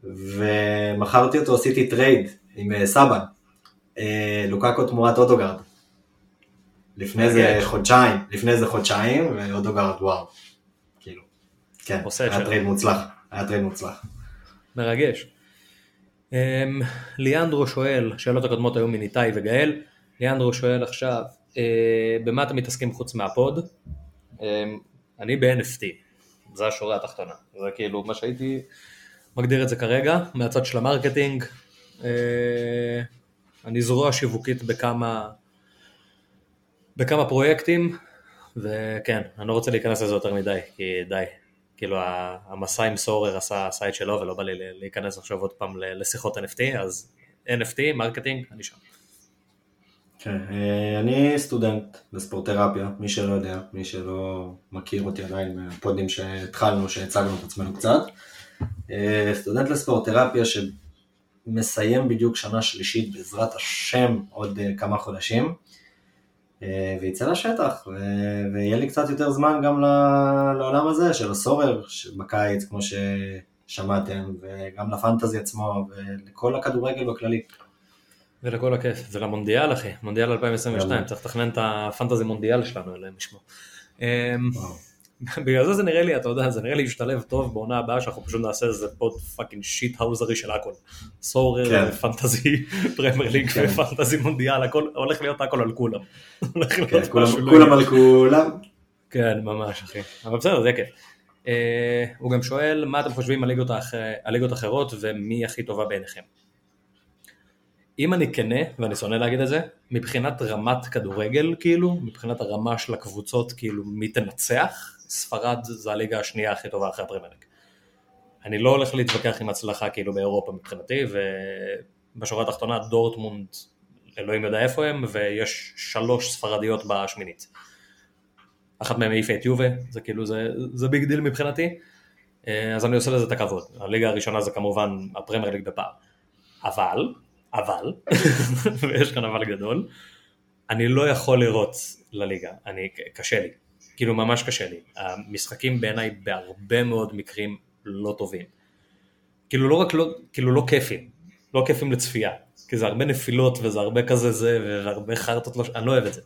ומכרתי אותו, עשיתי trade עם אה, סבן, אה, לוקאקו תמורת אודגארד, לפני זה. חודשיים, לפני זה חודשיים, ואודגארד וואו, כאילו, כן, היה. trade מוצלח, היה trade מוצלח. מרגש. אמ, ליאנדרו שואל, שאלות הקודמות היו מאיתאי וגאל, ליאנדרו שואל עכשיו, במה אתם מתעסקים חוץ מה pod? אמ, אני ב-NFT, זה השורה התחתונה, זה כאילו מה שהייתי מגדיר את זה כרגע, מהצד של ה marketing, אה, אני זרוע שיווקית בכמה, בכמה פרויקטים, וכן, אני לא רוצה להיכנס לזה יותר מדי, כי די, כאילו המסע עם Sorare עשה, את שלו ולא בא לי להיכנס עכשיו עוד פעם לשיחות NFT, אז NFT, marketing, אני שם. כן, אה, אני סטודנט בספורטרפיה, מי שלא יודע, מי שלא מכיר אותי עדיין מהפודים שהתחלנו, שהצגנו את עצמנו קצת. אה, סטודנט לספורטרפיה שמסיים בדיוק שנה שלישית בעזרת השם עוד אה, כמה חודשים, ויצא לשטח, ויהיה לי קצת יותר זמן גם לעולם הזה של ה Sorare בקיץ, כמו ששמעתם, וגם ל fantasy עצמו, ולכל הכדורגל בכללי. ולכל הכיף, ולמונדיאל אחי, מונדיאל 2022, גם. צריך לתכנן את ה fantasy מונדיאל שלנו אליהם לשמוע. אמ. בגלל זה זה נראה לי, אתה יודע, זה נראה לי ישתלב טוב בעונה הבאה שאנחנו פשוט נעשה איזה pod fucking shit האוזרי של הכל. Sorare, כן. fantasy, Premier League כן. ו fantasy מונדיאל, הכל הולך להיות הכל על כולם. כן, כולם לא על כולם. כן, ממש, אחי. אבל בסדר, זה כיף. Uh, הוא גם שואל, מה אתם חושבים. על ליגות אחרות ומי הכי טובה בעיניכם? אם אני כנה, ואני שונא להגיד את זה, מבחינת רמת כדורגל, כאילו, מבחינת הרמה של הקבוצות, כאילו, מי תנצח, ספרד זה הליגה השנייה הכי טובה אחרי הפרמייר ליג. אני לא הולך להתווכח עם הצלחה, כאילו, באירופה מבחינתי, ובשורה התחתונה, דורטמונד, אלוהים יודע איפה הם, ויש שלוש ספרדיות בשמינית. אחת מהן העיפה את יובה, זה כאילו, זה, זה big deal מבחינתי, אה, אז אני עושה לזה את הכבוד. הליגה הראשונה זה כמובן ה Premier בפער. אבל, אבל, ויש כאן אבל גדול, אני לא יכול לראות לליגה, אני, קשה לי, כאילו ממש קשה לי. המשחקים בעיניי בהרבה מאוד מקרים לא טובים. כאילו לא רק לא, כאילו לא כיפים, לא כיפים לצפייה, כי זה הרבה נפילות וזה הרבה כזה זה, והרבה חרטות, לא, אני לא אוהב את זה.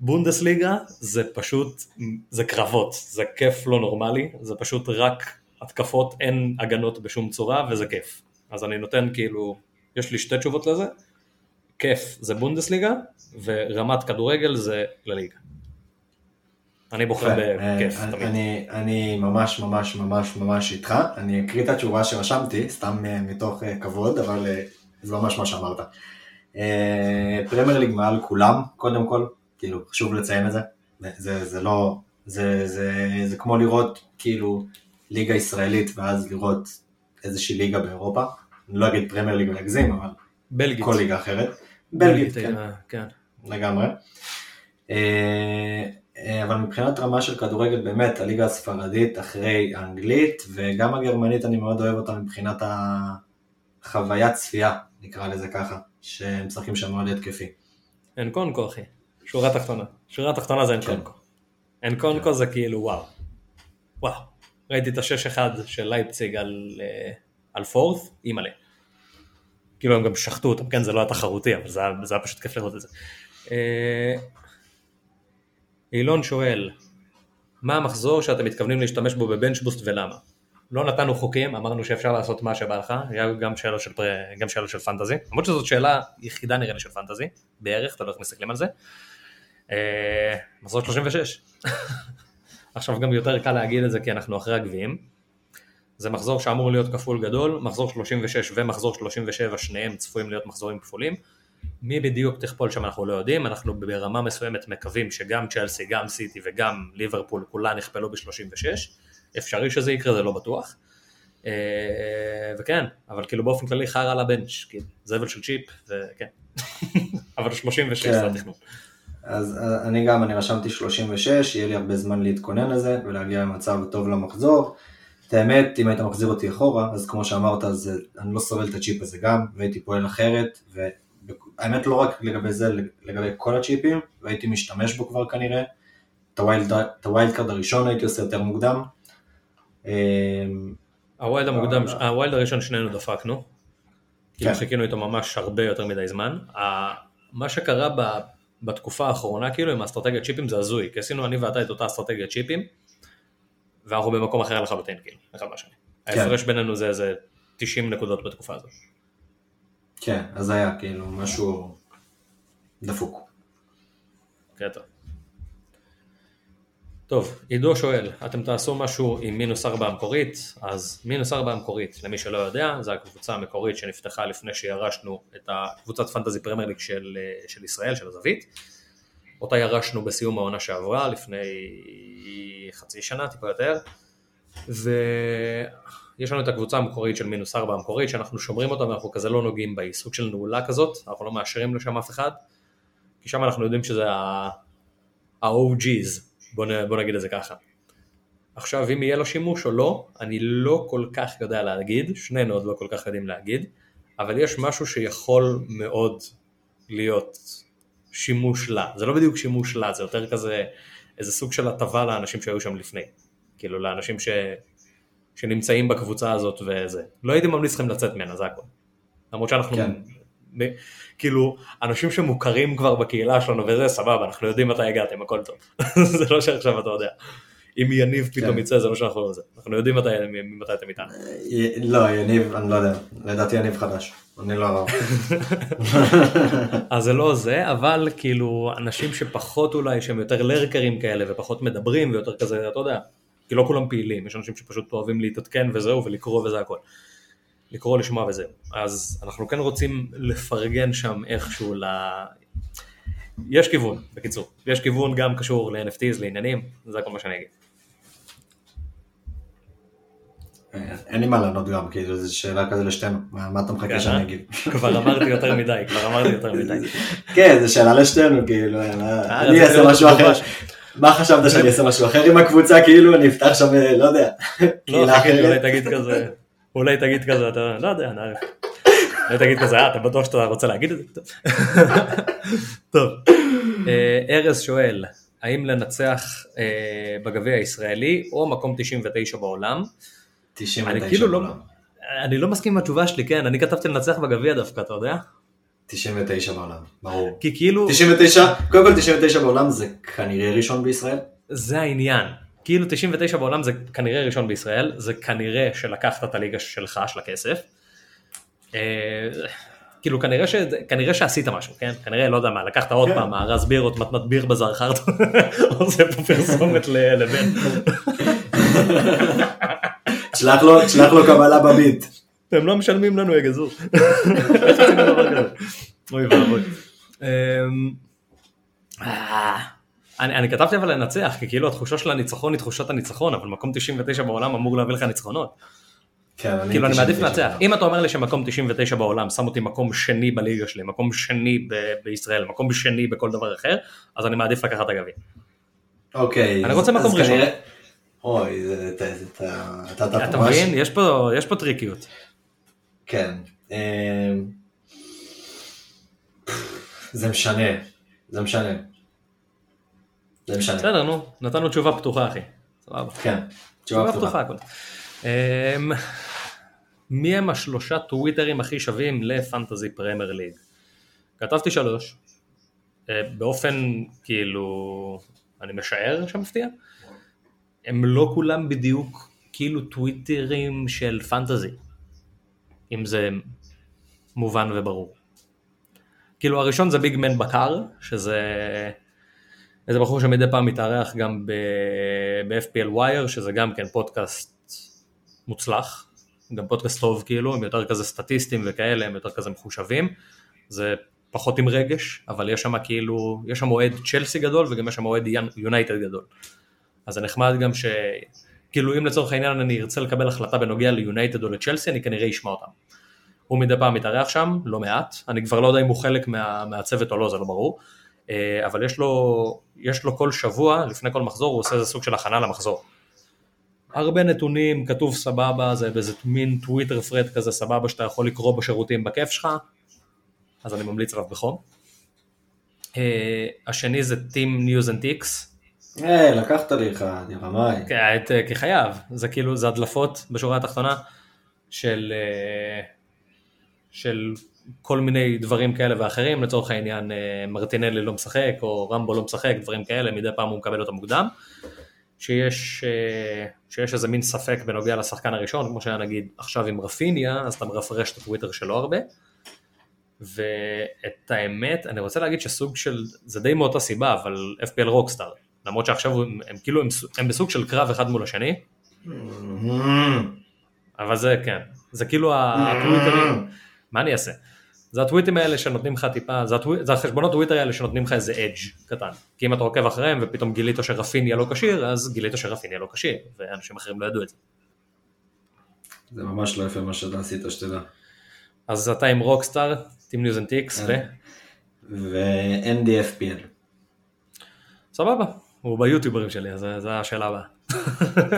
בונדסליגה זה פשוט, זה קרבות, זה כיף לא נורמלי, זה פשוט רק התקפות, אין הגנות בשום צורה וזה כיף. אז אני נותן כאילו, יש לי שתי תשובות לזה, כיף זה בונדסליגה ורמת כדורגל זה לליגה. אני בוחר בכיף תמיד. אני, אני ממש ממש ממש ממש איתך, אני אקריא את התשובה שרשמתי, סתם אה, מתוך אה, כבוד, אבל אה, זה ממש מה שאמרת. Premier League מעל כולם, קודם כל, כאילו חשוב לציין את זה, זה, זה לא, זה, זה, זה כמו לראות כאילו ליגה ישראלית ואז לראות איזושהי ליגה באירופה, לא אגיד Premier League להגזים, אבל בלגית. כל ליגה אחרת. בלגית, בלגית כן, כן. לגמרי. אבל מבחינת רמה של כדורגל באמת הליגה הספרדית אחרי האנגלית וגם הגרמנית אני מאוד אוהב אותה מבחינת החוויית צפייה נקרא לזה ככה שהם משחקים שם מאוד התקפי. אין קונקו אחי, שורה תחתונה, שורה תחתונה זה אין כן. קונקו. אין קונקו זה כאילו וואו, וואו, ראיתי את השש אחד של לייפציג על, אה, על פורט, אימא'לה. כאילו הם גם שחטו אותם, כן זה לא היה תחרותי אבל זה זה היה פשוט כיף לראות את זה. אה, אילון שואל, מה המחזור שאתם מתכוונים להשתמש בו בבנצ'בוסט ולמה? לא נתנו חוקים, אמרנו שאפשר לעשות מה שבא לך, היה גם שאלות של, פר... גם שאלות של פנטזי, למרות שזאת שאלה יחידה נראה לי של פנטזי, בערך, לא איך מסתכלים על זה. אה, מחזור 36. עכשיו גם יותר קל להגיד את זה כי אנחנו אחרי הגביעים. זה מחזור שאמור להיות כפול גדול, מחזור 36 ומחזור 37 שניהם צפויים להיות מחזורים כפולים. מי בדיוק תכפול שם אנחנו לא יודעים, אנחנו ברמה מסוימת מקווים שגם צ'לסי, גם סיטי וגם ליברפול כולן יכפלו ב-36, אפשרי שזה יקרה, זה לא בטוח. אה, וכן, אבל כאילו באופן כללי חרא על הבנץ', כאילו, זבל של צ'יפ, וכן. אבל 36 זה כן. התכנון. אז אני גם, אני רשמתי 36, יהיה לי הרבה זמן להתכונן לזה ולהגיע למצב טוב למחזור. את האמת, אם היית מחזיר אותי אחורה, אז כמו שאמרת, אז אה, אני לא סובל את הצ'יפ הזה גם, והייתי פועל אחרת, והאמת לא רק לגבי זה, לגבי כל הצ'יפים, והייתי משתמש בו כבר כנראה. את ה wild card הראשון הייתי עושה יותר מוקדם. אה, ה wild המוקדם, ה wild הראשון שנינו דפקנו. כאילו כן. חיכינו איתו ממש הרבה יותר מדי זמן. מה שקרה ב- בתקופה האחרונה כאילו עם האסטרטגיית צ'יפים זה הזוי, כי עשינו אני ואתה את אותה אסטרטגיית צ'יפים, ואנחנו במקום אחר לחלוטין כאילו, אחד מהשני. כן. ההפרש בינינו זה איזה 90 נקודות בתקופה הזאת. כן, אז היה כאילו משהו דפוק. קטע. טוב, עידו שואל, אתם תעשו משהו עם מינוס ארבע המקורית, אז מינוס ארבע המקורית, למי שלא יודע, זו הקבוצה המקורית שנפתחה לפני שירשנו את הקבוצת פנטזי פרמייר ליג של, אה, של ישראל, של הזווית, אותה ירשנו בסיום העונה שעברה, לפני חצי שנה, טיפה יותר, ויש לנו את הקבוצה המקורית של מינוס ארבע המקורית, שאנחנו שומרים אותה ואנחנו כזה לא נוגעים בה, היא סוג של נעולה כזאת, אנחנו לא מאשרים לשם אף אחד, כי שם אנחנו יודעים שזה ה-OG's, בוא, נ, בוא נגיד את זה ככה. עכשיו אם יהיה לו שימוש או לא, אני לא כל כך יודע להגיד, שנינו עוד לא כל כך יודעים להגיד, אבל יש משהו שיכול מאוד להיות שימוש לה, זה לא בדיוק שימוש לה, זה יותר כזה איזה סוג של הטבה לאנשים שהיו שם לפני, כאילו לאנשים ש... שנמצאים בקבוצה הזאת וזה. לא הייתי ממליץ לכם לצאת ממנה, זה הכל. למרות שאנחנו, כן. ב- כאילו, אנשים שמוכרים כבר בקהילה שלנו וזה, סבבה, אנחנו יודעים מתי הגעתם, הכל טוב. זה לא שעכשיו אתה יודע. אם יניב פתאום כן. יצא, זה לא שאנחנו זה. אנחנו יודעים מתי, אתם איתנו. לא, יניב, אני לא יודע, לדעתי יניב חדש, אני לא. אז זה לא זה, אבל כאילו, אנשים שפחות אולי, שהם יותר לרקרים כאלה, ופחות מדברים, ויותר כזה, אתה יודע, כי לא כולם פעילים, יש אנשים שפשוט אוהבים להתעדכן וזהו, ולקרוא וזה הכל. לקרוא, לשמוע וזהו. אז אנחנו כן רוצים לפרגן שם איכשהו ל... יש כיוון, בקיצור. יש כיוון גם קשור ל-NFTs, לעניינים, זה כל מה שאני אגיד. אין לי מה לענות גם, כאילו זו שאלה כזה לשתינו, מה אתה כן, מחכה אה? שאני אגיד? כבר אמרתי יותר מדי, כבר אמרתי יותר מדי. כן, זו שאלה לשתינו, כאילו, אה, אני אעשה משהו אחר. מה חשבת שאני אעשה משהו אחר עם הקבוצה, כאילו, אני אפתח שם, אה, לא יודע, לא, אולי? תגיד כזה, אולי תגיד כזה, אתה לא יודע, נערף. לא תגיד כזה, אה, אתה בטוח שאתה רוצה להגיד את זה? טוב, אה, ארז שואל, האם לנצח אה, בגביע הישראלי או מקום 99 בעולם? 99 אני כאילו לא. אני לא מסכים עם התשובה שלי, כן, אני כתבתי לנצח בגביע דווקא, אתה יודע? 99 בעולם, ברור. כי כאילו, 99, קודם כל 99 בעולם זה כנראה ראשון בישראל. זה העניין. כאילו 99 בעולם זה כנראה ראשון בישראל, זה כנראה שלקחת את הליגה שלך, של הכסף. אה, כאילו כנראה, ש... כנראה שעשית משהו, כן? כנראה, לא יודע מה, לקחת עוד כן. פעם מארז בירות, מתנת ביר בזר חרט, עושה פה פרסומת לבן. תשלח לו, קבלה בביט. אתם לא משלמים לנו יא גזור. אוי ואבוי. אמ, אה, אני אני כתבתי אבל לנצח, כי כאילו התחושה של הניצחון היא תחושת הניצחון, אבל מקום 99 בעולם אמור להביא לך ניצחונות. כן, כאילו אני מעדיף 99 לנצח. אם אתה אומר לי שמקום 99 בעולם שם אותי מקום שני בליגה שלי, מקום שני ב- בישראל, מקום שני בכל דבר אחר, אז אני מעדיף לקחת את הגביע. אוקיי. אני רוצה מקום ראשון. כנראה- אוי, זה- זה- זה- אתה- אתה אתה אתה. מבין? יש פה- יש פה טריקיות. כן. אמ, זה משנה. זה משנה. זה משנה. בסדר, נו, נתנו תשובה פתוחה, אחי. סבבה. כן. תשובה פתוחה. אמ, מי הם השלושה טוויטרים הכי שווים לפנטזי פרמייר ליג? כתבתי שלוש, אה, באופן כאילו, אני משער שמפתיע, הם לא כולם בדיוק כאילו טוויטרים של פנטזי, אם זה מובן וברור. כאילו הראשון זה ביג מן בקר, שזה איזה בחור שמדי פעם מתארח גם ב-FPL ווייר, שזה גם כן פודקאסט מוצלח, גם פודקאסט טוב כאילו, הם יותר כזה סטטיסטים וכאלה, הם יותר כזה מחושבים, זה פחות עם רגש, אבל יש שם כאילו, יש שם אוהד צ'לסי גדול וגם יש שם אוהד יונייטד גדול. אז זה נחמד גם ש... כאילו אם לצורך העניין אני ארצה לקבל החלטה בנוגע ליונייטד או לצ'לסי, אני כנראה אשמע אותם. הוא מדי פעם מתארח שם, לא מעט, אני כבר לא יודע אם הוא חלק מה, מהצוות או לא, זה לא ברור, אה, אבל יש לו, יש לו כל שבוע, לפני כל מחזור, הוא עושה איזה סוג של הכנה למחזור. הרבה נתונים, כתוב סבבה, זה באיזה מין טוויטר פרד כזה סבבה שאתה יכול לקרוא בשירותים בכיף שלך, אז אני ממליץ עליו בחום. אה, השני זה Team News and Ticks, היי, לקחת לי אחד, יא רמאי. כ- כחייב, זה כאילו, זה הדלפות בשורה התחתונה של, אה, של כל מיני דברים כאלה ואחרים, לצורך העניין אה, מרטינלי לא משחק או רמבו לא משחק, דברים כאלה, מדי פעם הוא מקבל אותם מוקדם. שיש, אה, שיש איזה מין ספק בנוגע לשחקן הראשון, כמו שהיה נגיד עכשיו עם רפיניה, אז אתה מרפרש את הטוויטר שלו הרבה. ואת האמת, אני רוצה להגיד שסוג של, זה די מאותה סיבה, אבל FPL רוקסטאר, למרות שעכשיו הם, הם כאילו, הם, הם בסוג של קרב אחד מול השני, אבל זה כן, זה כאילו הטוויטרים, מה אני אעשה? זה הטוויטים האלה שנותנים לך טיפה, זה, הטווי, זה החשבונות טוויטר האלה שנותנים לך איזה אדג' קטן. כי אם אתה עוקב אחריהם ופתאום גילית שרפיניה לא כשיר, אז גילית שרפיניה לא כשיר, ואנשים אחרים לא ידעו את זה. זה ממש לא יפה מה שאתה עשית, שתדע. אז אתה עם Rockstar, Team News and Tix, ו... ו-Andy FPL. סבבה, הוא ביוטיוברים שלי, אז זו השאלה הבאה.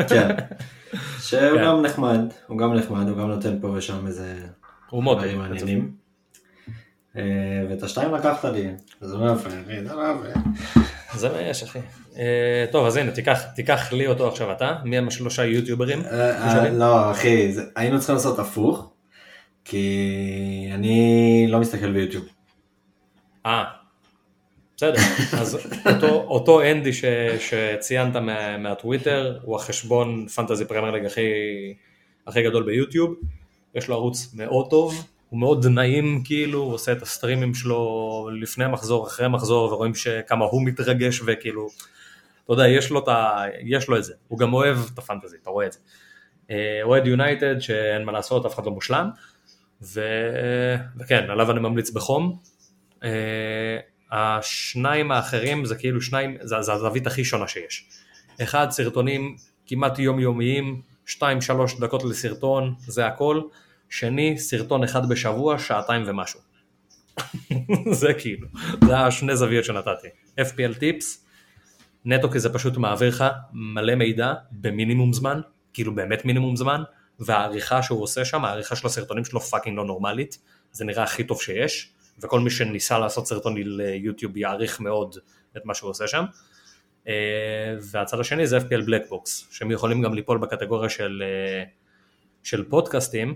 כן. שהוא כן. גם נחמד, הוא גם נחמד, הוא גם נותן פה ושם איזה הוא מאוד דברים. מעניינים. אה, ואת השתיים לקחת לי, זה לא יפה, אחי, זה לא יפה. זה מה יש אחי. אה, טוב אז הנה תיקח, לי אותו עכשיו אתה, מי הם השלושה יוטיוברים? אה? לא, אחי, היינו צריכים לעשות הפוך, כי אני לא מסתכל ביוטיוב. אה, בסדר, אז אותו, אותו אנדי ש, שציינת מה, מהטוויטר הוא החשבון פנטזי פרמייר ליג הכי, הכי גדול ביוטיוב, יש לו ערוץ מאוד טוב, הוא מאוד נעים כאילו, הוא עושה את הסטרימים שלו לפני מחזור, אחרי מחזור, ורואים שכמה הוא מתרגש וכאילו, אתה יודע, יש לו, את יש לו את זה, הוא גם אוהב את הפנטזי, אתה רואה את זה. אה, אוהד יונייטד שאין מה לעשות, אף אחד לא מושלם, ו... וכן, עליו אני ממליץ בחום. השניים האחרים זה כאילו שניים, זה, זה הזווית הכי שונה שיש. אחד, סרטונים כמעט יומיומיים, שתיים שלוש דקות לסרטון, זה הכל. שני, סרטון אחד בשבוע, שעתיים ומשהו. זה כאילו, זה השני זוויות שנתתי. FPL Tips, נטו כי זה פשוט מעביר לך מלא מידע במינימום זמן, כאילו באמת מינימום זמן, והעריכה שהוא עושה שם, העריכה של הסרטונים שלו fucking לא נורמלית, זה נראה הכי טוב שיש, וכל מי שניסה לעשות סרטון ליוטיוב יעריך מאוד את מה שהוא עושה שם. אה, והצד השני זה FPL Blackbox, שהם יכולים גם ליפול בקטגוריה של, אה, של פודקאסטים,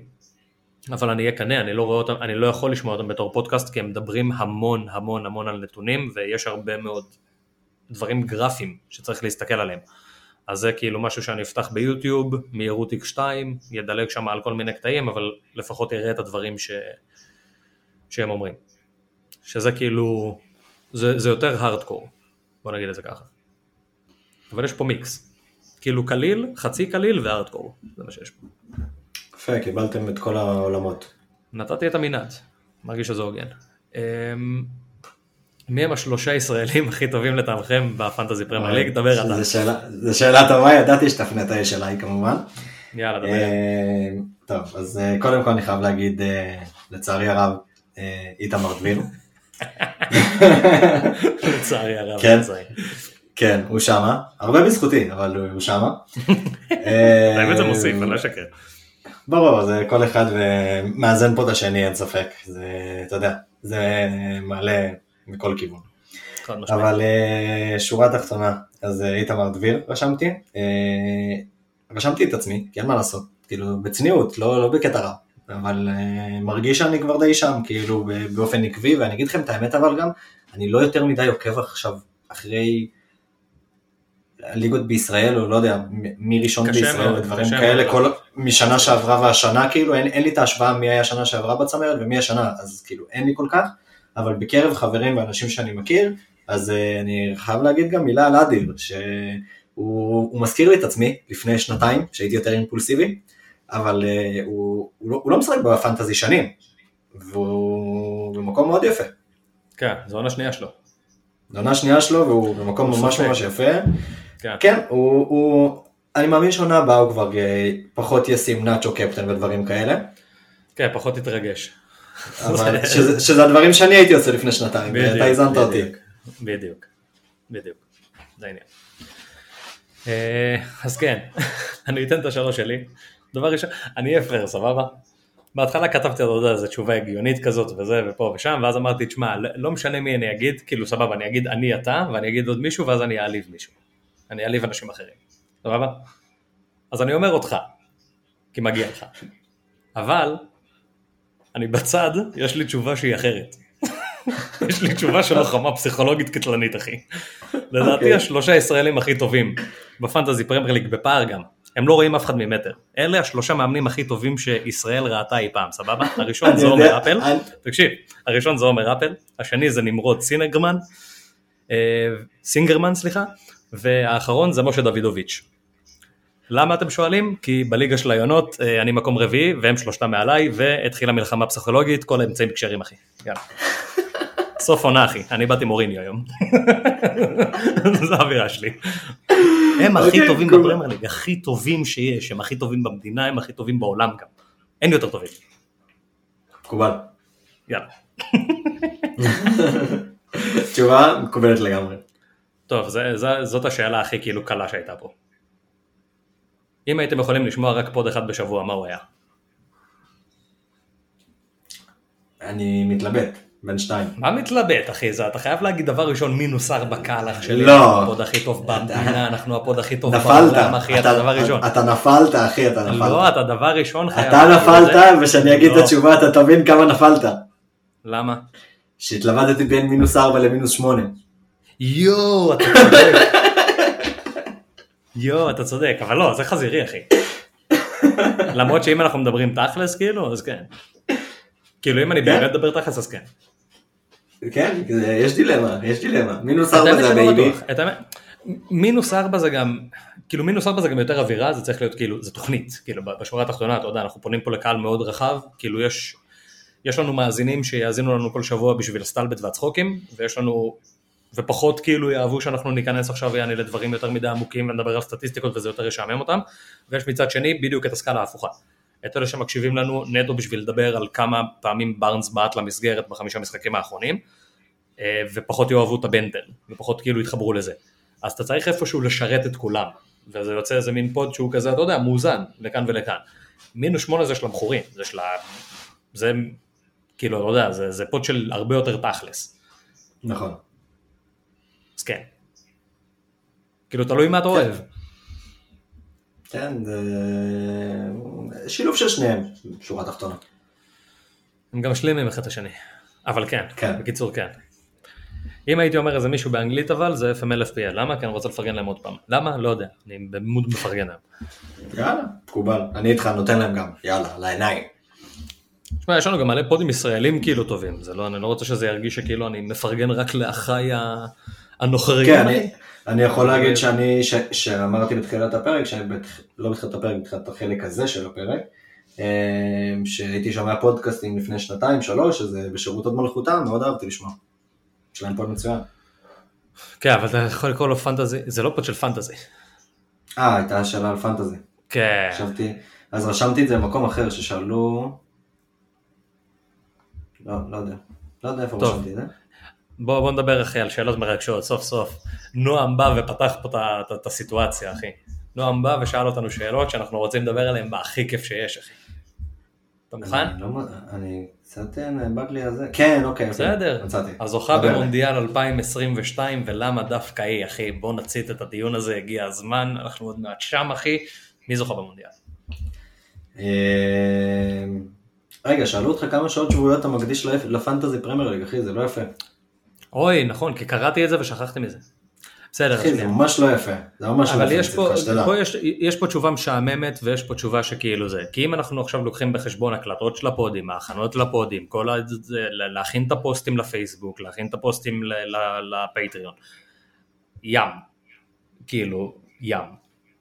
אבל אני אהיה כנה, אני לא, רואה אותם, אני לא יכול לשמוע אותם בתור פודקאסט, כי הם מדברים המון המון המון על נתונים, ויש הרבה מאוד דברים גרפיים שצריך להסתכל עליהם. אז זה כאילו משהו שאני אפתח ביוטיוב, מהירות X2, ידלג שם על כל מיני קטעים, אבל לפחות יראה את הדברים ש... שהם אומרים. שזה כאילו, זה, זה יותר הארדקור, בוא נגיד את זה ככה. אבל יש פה מיקס. כאילו קליל, חצי קליל והארדקור, זה מה שיש פה. יפה, קיבלתם את כל העולמות. נתתי את המנעד, מרגיש שזה הוגן. אמ, מי הם השלושה ישראלים הכי טובים לטעמכם בפנטזי פרמייר ליג? דבר אתה. זו שאלה טובה, ידעתי שתפנה את האש אליי כמובן. יאללה, דבר. אה, טוב, אז אה, קודם כל אני חייב להגיד, אה, לצערי הרב, איתמר דביר. לצערי הרב. כן. כן, הוא שמה, הרבה בזכותי, אבל הוא שמה. האמת זה מוסיף, אני לא אשקר. ברור, זה כל אחד מאזן פה את השני, אין ספק. זה, אתה יודע, זה מעלה מכל כיוון. אבל uh, שורה תחתונה, אז uh, איתמר דביר רשמתי, רשמתי את עצמי, כי אין מה לעשות, כאילו בצניעות, לא, לא בקטע רע, אבל uh, מרגיש שאני כבר די שם, כאילו באופן עקבי, ואני אגיד לכם את האמת אבל גם, אני לא יותר מדי עוקב עכשיו אחרי הליגות בישראל, או לא יודע, מי ראשון בישראל, מאוד, ודברים כאלה, כל, משנה שעברה והשנה, כאילו, אין, אין לי את ההשוואה מי היה שנה שעברה בצמרת ומי השנה, אז כאילו אין לי כל כך, אבל בקרב חברים ואנשים שאני מכיר, אז uh, אני חייב להגיד גם מילה על אדיר, שהוא מזכיר לי את עצמי לפני שנתיים, שהייתי יותר אימפולסיבי, אבל uh, הוא, הוא, לא, הוא לא משחק בפנטזי שנים, והוא במקום מאוד יפה. כן, זו עונה שנייה שלו. זו עונה שנייה שלו והוא במקום ממש סופק. ממש יפה. כן, כן הוא, הוא, אני מאמין שעונה הבאה הוא כבר אה, פחות ישים נאצ'ו קפטן ודברים כאלה. כן, פחות יתרגש. אבל שזה, שזה הדברים שאני הייתי עושה לפני שנתיים, ואתה האזנת אותי. בדיוק, בדיוק, זה העניין. אה, אז כן, אני אתן את השלוש שלי. דבר ראשון, אני אהיה פרר, סבבה? בהתחלה כתבתי, אתה יודע, איזה תשובה הגיונית כזאת וזה ופה ושם, ואז אמרתי, תשמע, לא משנה מי אני אגיד, כאילו סבבה, אני אגיד אני אתה, ואני אגיד עוד מישהו, ואז אני אעליב מישהו. אני אעליב אנשים אחרים, סבבה? אז אני אומר אותך, כי מגיע לך. אבל, אני בצד, יש לי תשובה שהיא אחרת. יש לי תשובה של לוחמה פסיכולוגית קטלנית, אחי. לדעתי אוקיי. השלושה ישראלים הכי טובים ב Fantasy Premier League, בפער גם. הם לא רואים אף אחד ממטר. אלה השלושה מאמנים הכי טובים שישראל ראתה אי פעם, סבבה? הראשון זה עומר אפל, תקשיב, הראשון זה עומר אפל, השני זה נמרוד סינגרמן, אה, סינגרמן סליחה, והאחרון זה משה דוידוביץ'. למה אתם שואלים? כי בליגה של היונות אה, אני מקום רביעי והם שלושתם מעליי והתחילה מלחמה פסיכולוגית, כל האמצעים כשרים אחי. יאללה. סוף עונה אחי, אני באתי מוריני היום. זו האווירה שלי. הם הכי אוקיי, טובים בפרמייר ליג, הכי טובים שיש, הם הכי טובים במדינה, הם הכי טובים בעולם גם. אין יותר טובים. מקובל. יאללה. תשובה מקובלת לגמרי. טוב, זה, זה, זאת השאלה הכי כאילו קלה שהייתה פה. אם הייתם יכולים לשמוע רק פוד אחד בשבוע, מה הוא היה? אני מתלבט. בין שתיים. מה מתלבט אחי זה אתה חייב להגיד דבר ראשון מינוס ארבע קהלך שלי. לא. ה pod הכי טוב במדינה אנחנו ה pod הכי טוב בעולם אחי אתה דבר ראשון. אתה נפלת אחי אתה נפלת. לא אתה דבר ראשון חייב. אתה נפלת ושאני אגיד את לא. התשובה אתה תבין כמה נפלת. למה? שהתלבטתי בין מינוס ארבע למינוס שמונה. יואו אתה צודק. יואו אתה צודק אבל לא זה חזירי אחי. למרות שאם אנחנו מדברים תכלס כאילו אז כן. כאילו אם אני כן. באמת מדבר תכלס אז כן. כן, יש דילמה, יש דילמה. מינוס ארבע זה ה baby. מינוס ארבע זה גם, כאילו מינוס ארבע זה גם יותר אווירה, זה צריך להיות כאילו, זה תוכנית, כאילו בשורה התחתונה, אתה יודע, אנחנו פונים פה לקהל מאוד רחב, כאילו יש, יש לנו מאזינים שיאזינו לנו כל שבוע בשביל הסטלבט והצחוקים, ויש לנו, ופחות כאילו יאהבו שאנחנו ניכנס עכשיו יעני לדברים יותר מדי עמוקים ונדבר על סטטיסטיקות וזה יותר ישעמם אותם, ויש מצד שני בדיוק את הסקאלה ההפוכה. את אלה שמקשיבים לנו נטו בשביל לדבר על כמה פעמים בארנס בעט למסגרת בחמישה משחקים האחרונים, אה, ופחות יאהבו את ה banter, ופחות כאילו יתחברו לזה. אז אתה צריך איפשהו לשרת את כולם, וזה יוצא איזה מין pod שהוא כזה, אתה יודע, מאוזן, לכאן ולכאן. מינוס שמונה זה של המכורים, זה של ה... זה כאילו, אתה יודע, זה, זה pod של הרבה יותר תכלס. נכון. אז כן. כאילו, תלוי מה אתה אוהב. כן, זה שילוב של שניהם, שורה תחתונה. הם גם משלימים אחד את השני. אבל כן, כן. בקיצור כן. אם הייתי אומר איזה מישהו באנגלית אבל זה FMLFPL, למה? כי אני רוצה לפרגן להם עוד פעם. למה? לא יודע, אני במוד מפרגן להם. יאללה, מקובל. אני איתך, נותן להם גם. יאללה, לעיניים. תשמע, יש לנו גם מלא פודים ישראלים כאילו טובים, זה לא, אני לא רוצה שזה ירגיש שכאילו אני מפרגן רק לאחיי המכורים. כן, אני, אני יכול להגיד שאני, ש, שאמרתי בתחילת הפרק, שאני בת, לא בתחילת הפרק, בתחילת החלק הזה של הפרק, אה, שהייתי שומע פודקאסטים לפני שנתיים, שלוש, אז אה, בשירות הוד מלכותם, מאוד אהבתי לשמוע. יש להם pod מצוין. כן, אבל אתה יכול לקרוא לו fantasy, זה לא pod של fantasy. אה, הייתה שאלה על fantasy. כן. חשבתי, אז רשמתי את זה במקום אחר, ששאלו... לא, לא יודע. לא יודע איפה. רשמתי את זה. בוא, בוא נדבר אחי על שאלות מרגשות, סוף סוף. נועם בא ופתח פה את הסיטואציה אחי. נועם בא ושאל אותנו שאלות שאנחנו רוצים לדבר עליהן בהכי כיף שיש אחי. אתה מוכן? אני לא אני קצת אה, נאבד לי על זה. כן, אוקיי. אוקיי, בסדר. מצאתי. הזוכה. במונדיאל 2022 ולמה דווקא היא אחי בוא נצית את הדיון הזה הגיע הזמן אנחנו עוד מעט שם אחי מי זוכה במונדיאל? אה, רגע, שאלו אותך כמה שעות שבועיות אתה מקדיש לפ- ל Fantasy Premier League, אחי, זה לא יפה. אוי נכון כי קראתי את זה ושכחתי מזה. בסדר. אחי, זה. ממש לא יפה. זה ממש לא אבל יפה. יש פה, יש, יש פה תשובה משעממת ויש פה תשובה שכאילו זה, כי אם אנחנו עכשיו לוקחים בחשבון הקלטות של הפודים, ההכנות לפודים, כל ה... זה, להכין את הפוסטים לפייסבוק, להכין את הפוסטים לפטריון, ים, כאילו ים,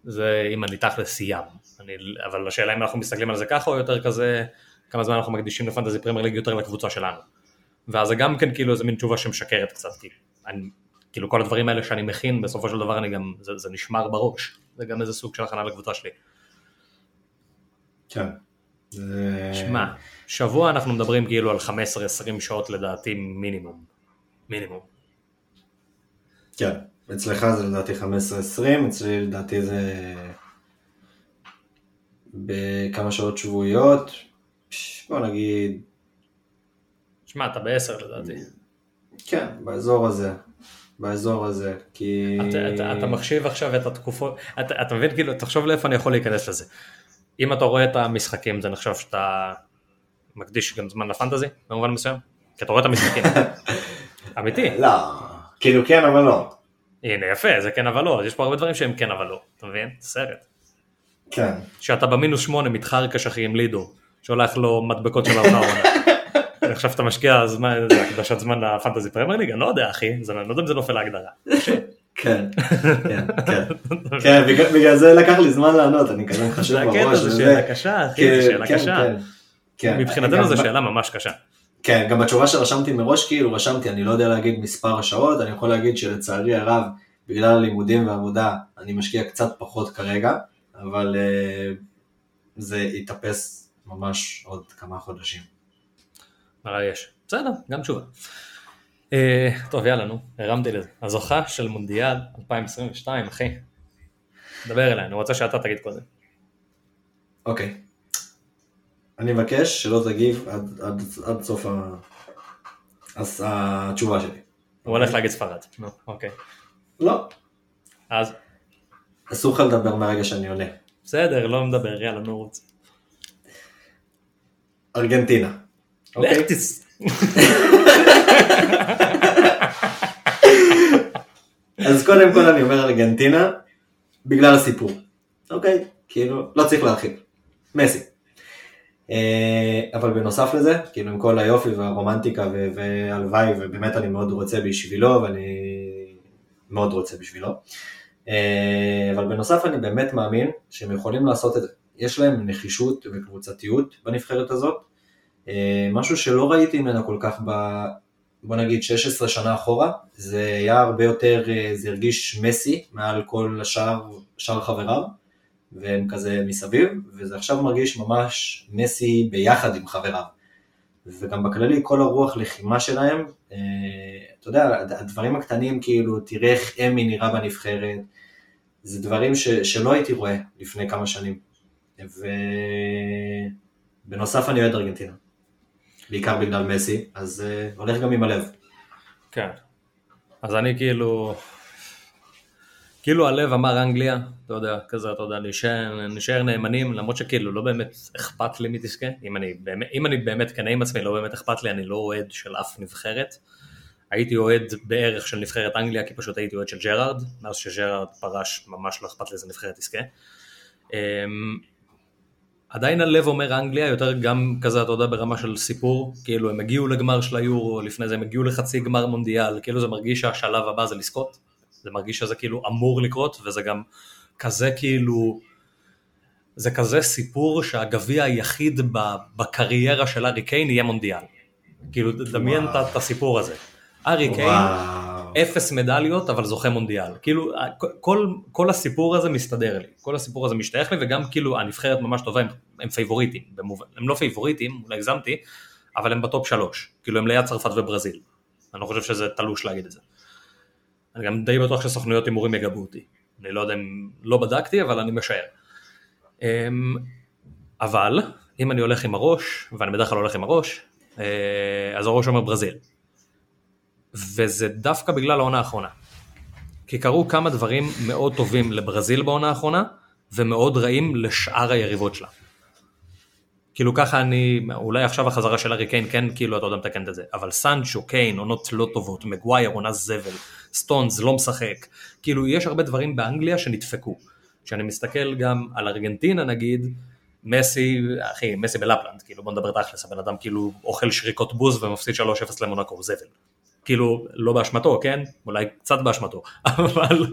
זה אם אני תכלס ים, אני, אבל השאלה אם אנחנו מסתכלים על זה ככה או יותר כזה, כמה זמן אנחנו מקדישים לפנטזי פרמייר ליג יותר לקבוצה שלנו, ואז זה גם כן כאילו איזה מין תשובה שמשקרת קצת, כי אני, כאילו כל הדברים האלה שאני מכין, בסופו של דבר אני גם, זה, זה נשמר בראש, זה גם איזה סוג של הכנה לקבוצה שלי. כן. שמע, שבוע אנחנו מדברים כאילו על 15-20 שעות לדעתי מינימום. מינימום. כן. אצלך זה לדעתי 15-20, אצלי לדעתי זה בכמה שעות שבועיות, בוא נגיד, שמע, אתה בעשר לדעתי. כן, באזור הזה. באזור הזה, כי... אתה, אתה, אתה מחשיב עכשיו את התקופות, אתה, אתה מבין כאילו, תחשוב לאיפה אני יכול להיכנס לזה. אם אתה רואה את המשחקים זה נחשב שאתה מקדיש גם זמן לפנטזי במובן מסוים? כי אתה רואה את המשחקים. אמיתי. לא, כאילו כן אבל לא. הנה יפה, זה כן אבל לא, יש פה הרבה דברים שהם כן אבל לא, אתה מבין? סרט. כן. שאתה במינוס שמונה מתחרקש אחי עם לידו, שולח לו מדבקות של העונה. עכשיו אתה משקיע הקדשת זמן לפנטזי פרמייר ליג, אני לא יודע אחי, אני לא יודע אם זה נופל להגדרה. כן, כן, כן. כן, בגלל- זה לקח לי זמן לענות, אני כזה הקטע, בראש. זה. שאלה קשה אחי, כן, שאלה כן, קשה. כן, כן. מבחינתנו זו שאלה ממש קשה. כן, גם בתשובה שרשמתי מראש, כאילו רשמתי, אני לא יודע להגיד מספר השעות, אני יכול להגיד שלצערי הרב, בגלל הלימודים ועבודה, אני משקיע קצת פחות כרגע, אבל אה, זה יתאפס ממש עוד כמה חודשים. מה יש? בסדר, גם תשובה. אה, טוב יאללה נו, הרמתי לזה. הזוכה של מונדיאל 2022 אחי. דבר אליי, אני רוצה שאתה תגיד קודם. אוקיי. אני מבקש שלא תגיב עד, עד, עד סוף ה... אז התשובה שלי. הוא הולך להגיד ספרד. נו, אוקיי. לא, אז אסור לך לדבר מהרגע שאני עונה. בסדר, לא מדבר, יאללה נו רוץ. ארגנטינה. אוקיי? אז קודם כל אני אומר ארגנטינה, בגלל הסיפור. אוקיי? כאילו, לא צריך להרחיב. מסי. אה, אבל בנוסף לזה, כאילו עם כל היופי והרומנטיקה והלוואי, ובאמת אני מאוד רוצה בשבילו, ואני מאוד רוצה בשבילו. אה, אבל בנוסף אני באמת מאמין שהם יכולים לעשות את זה. יש להם נחישות וקבוצתיות בנבחרת הזאת, משהו שלא ראיתי ממנה כל כך ב... בוא נגיד 16 שנה אחורה, זה היה הרבה יותר, אה, זה הרגיש מסי מעל כל השאר, שאר חבריו, והם כזה מסביב, וזה עכשיו מרגיש ממש מסי ביחד עם חבריו. וגם בכללי כל הרוח לחימה שלהם, אה, אתה יודע, הדברים הקטנים כאילו, תראה איך אמי נראה בנבחרת, זה דברים ש, שלא הייתי רואה לפני כמה שנים. ובנוסף אני אוהד ארגנטינה. בעיקר בגלל מסי, אז אה, הולך גם עם הלב. כן. אז אני כאילו, כאילו הלב אמר אנגליה, אתה יודע, כזה, אתה יודע, נשאר, נשאר נאמנים, למרות שכאילו לא באמת אכפת לי מי תזכה, אם אני אם אני באמת כנה עם עצמי, לא באמת אכפת לי, אני לא אוהד של אף נבחרת. הייתי אוהד בערך של נבחרת אנגליה, כי פשוט הייתי אוהד של ג'רארד, מאז שג'רארד פרש, ממש לא אכפת לי איזה נבחרת תזכה. עדיין הלב אומר אנגליה, יותר גם כזה, אתה יודע, ברמה של סיפור, כאילו הם הגיעו לגמר של היורו, לפני זה הם הגיעו לחצי גמר מונדיאל, כאילו זה מרגיש שהשלב הבא זה לזכות, זה מרגיש שזה כאילו אמור לקרות, וזה גם כזה כאילו, זה כזה סיפור שהגביע היחיד בקריירה של ארי קיין יהיה מונדיאל. כאילו, דמיין את הסיפור הזה. ארי קיין, אפס מדליות אבל זוכה מונדיאל. כאילו כל, כל הסיפור הזה מסתדר לי, כל הסיפור הזה משתייך לי וגם כאילו הנבחרת ממש טובה, הם, הם פייבוריטים, במובן, הם לא פייבוריטים, אולי הגזמתי, אבל הם ב top שלוש, כאילו הם ליד צרפת וברזיל. אני לא חושב שזה תלוש להגיד את זה. אני גם די בטוח שסוכנויות הימורים יגבו אותי. אני לא יודע אם לא בדקתי אבל אני משער. אמ, אבל אם אני הולך עם הראש, ואני בדרך כלל הולך עם הראש, אה, אז הראש אומר ברזיל. וזה דווקא בגלל העונה האחרונה. כי קרו כמה דברים מאוד טובים לברזיל בעונה האחרונה, ומאוד רעים לשאר היריבות שלה. כאילו ככה אני, אולי עכשיו החזרה של ארי קיין כן כאילו אתה יודע מתקנת את זה, אבל סנצ'ו, קיין, עונות לא טובות, מגווייר, עונה זבל, סטונס לא משחק, כאילו יש הרבה דברים באנגליה שנדפקו. כשאני מסתכל גם על ארגנטינה נגיד, מסי, אחי, מסי בלפלנד, כאילו בוא נדבר תכלס, הבן אדם כאילו אוכל שריקות בוז ומפסיד 3-0 למונקו, זבל. כאילו לא באשמתו, כן? אולי קצת באשמתו, אבל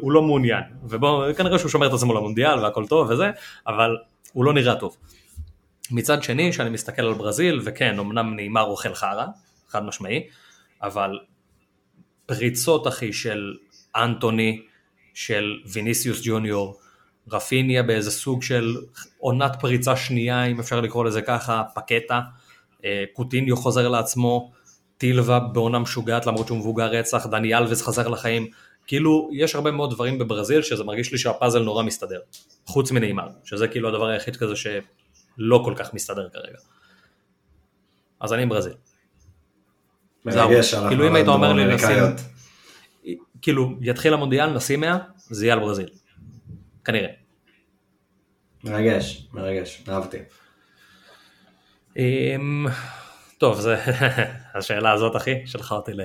הוא לא מעוניין, ובוא, כנראה שהוא שומר את עצמו למונדיאל והכל טוב וזה, אבל הוא לא נראה טוב. מצד שני, כשאני מסתכל על ברזיל, וכן, אמנם נאמר אוכל חרא, חד משמעי, אבל פריצות אחי של אנטוני, של ויניסיוס ג'וניור, רפיניה באיזה סוג של עונת פריצה שנייה, אם אפשר לקרוא לזה ככה, פקטה, אה, קוטיניו חוזר לעצמו, טילבה בעונה משוגעת למרות שהוא מבוגר רצח, דני אלווס חזר לחיים, כאילו יש הרבה מאוד דברים בברזיל שזה מרגיש לי שהפאזל נורא מסתדר, חוץ מנעימר, שזה כאילו הדבר היחיד כזה שלא כל כך מסתדר כרגע. אז אני עם ברזיל. זהו, כאילו אם היית אומר לי לשים, כאילו יתחיל המונדיאל נשים 100, זה יהיה על ברזיל, כנראה. מרגש, מרגש, אהבתי. טוב, זה, השאלה הזאת אחי, שלחה אותי ל...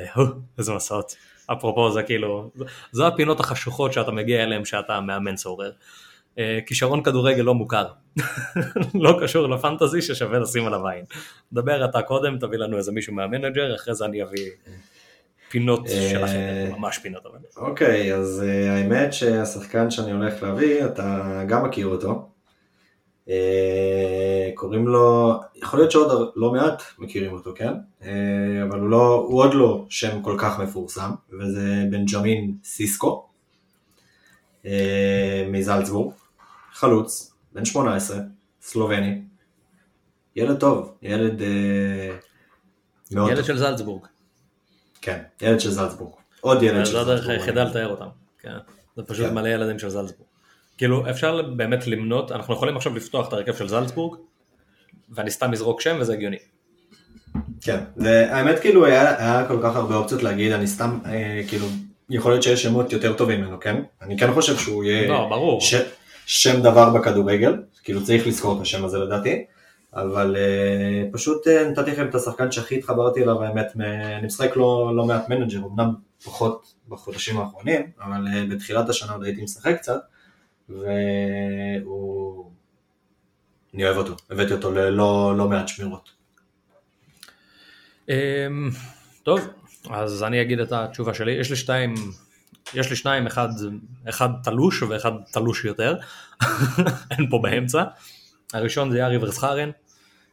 איזה מסעות. אפרופו זה כאילו, זו הפינות החשוכות שאתה מגיע אליהן שאתה מאמן סורר. אה, כישרון כדורגל לא מוכר, לא קשור לפנטזי ששווה לשים עליו עין. דבר אתה קודם, תביא לנו איזה מישהו מהמנג'ר, אחרי זה אני אביא פינות אה, שלכם, ממש פינות. אוקיי, אז אה, האמת שהשחקן שאני הולך להביא, אתה גם מכיר אותו. אה, קוראים לו, יכול להיות שעוד לא מעט מכירים אותו, כן? אה, אבל הוא, לא, הוא עוד לא שם כל כך מפורסם, וזה בנג'מין סיסקו אה, מזלצבורג, חלוץ, בן 18, סלובני, ילד טוב, ילד מאוד ילד טוב. של זלצבורג. כן, ילד של זלצבורג. עוד ילד של זלצבורג. זו הדרך היחידה לתאר אותם. כן. זה פשוט כן. מלא ילדים של זלצבורג. כאילו אפשר באמת למנות, אנחנו יכולים עכשיו לפתוח את הרכב של זלצבורג, ואני סתם אזרוק שם וזה הגיוני. כן, והאמת כאילו היה, היה כל כך הרבה אופציות להגיד, אני סתם, אה, כאילו, יכול להיות שיש שמות יותר טובים ממנו, כן? אני כן חושב שהוא יהיה לא, ברור. ש, שם דבר בכדורגל, כאילו צריך לזכור את השם הזה לדעתי, אבל אה, פשוט אה, נתתי לכם את השחקן שהכי התחברתי אליו, האמת, אני משחק לא, לא מעט manager, אמנם פחות בחודשים האחרונים, אבל אה, בתחילת השנה עוד הייתי משחק קצת. והוא... אני אוהב אותו, הבאתי אותו ללא לא מעט שמירות. אמ, טוב, אז אני אגיד את התשובה שלי, יש לי שתיים, יש לי שניים, אחד, אחד תלוש ואחד תלוש יותר, אין פה באמצע. הראשון זה יארי ורסכארן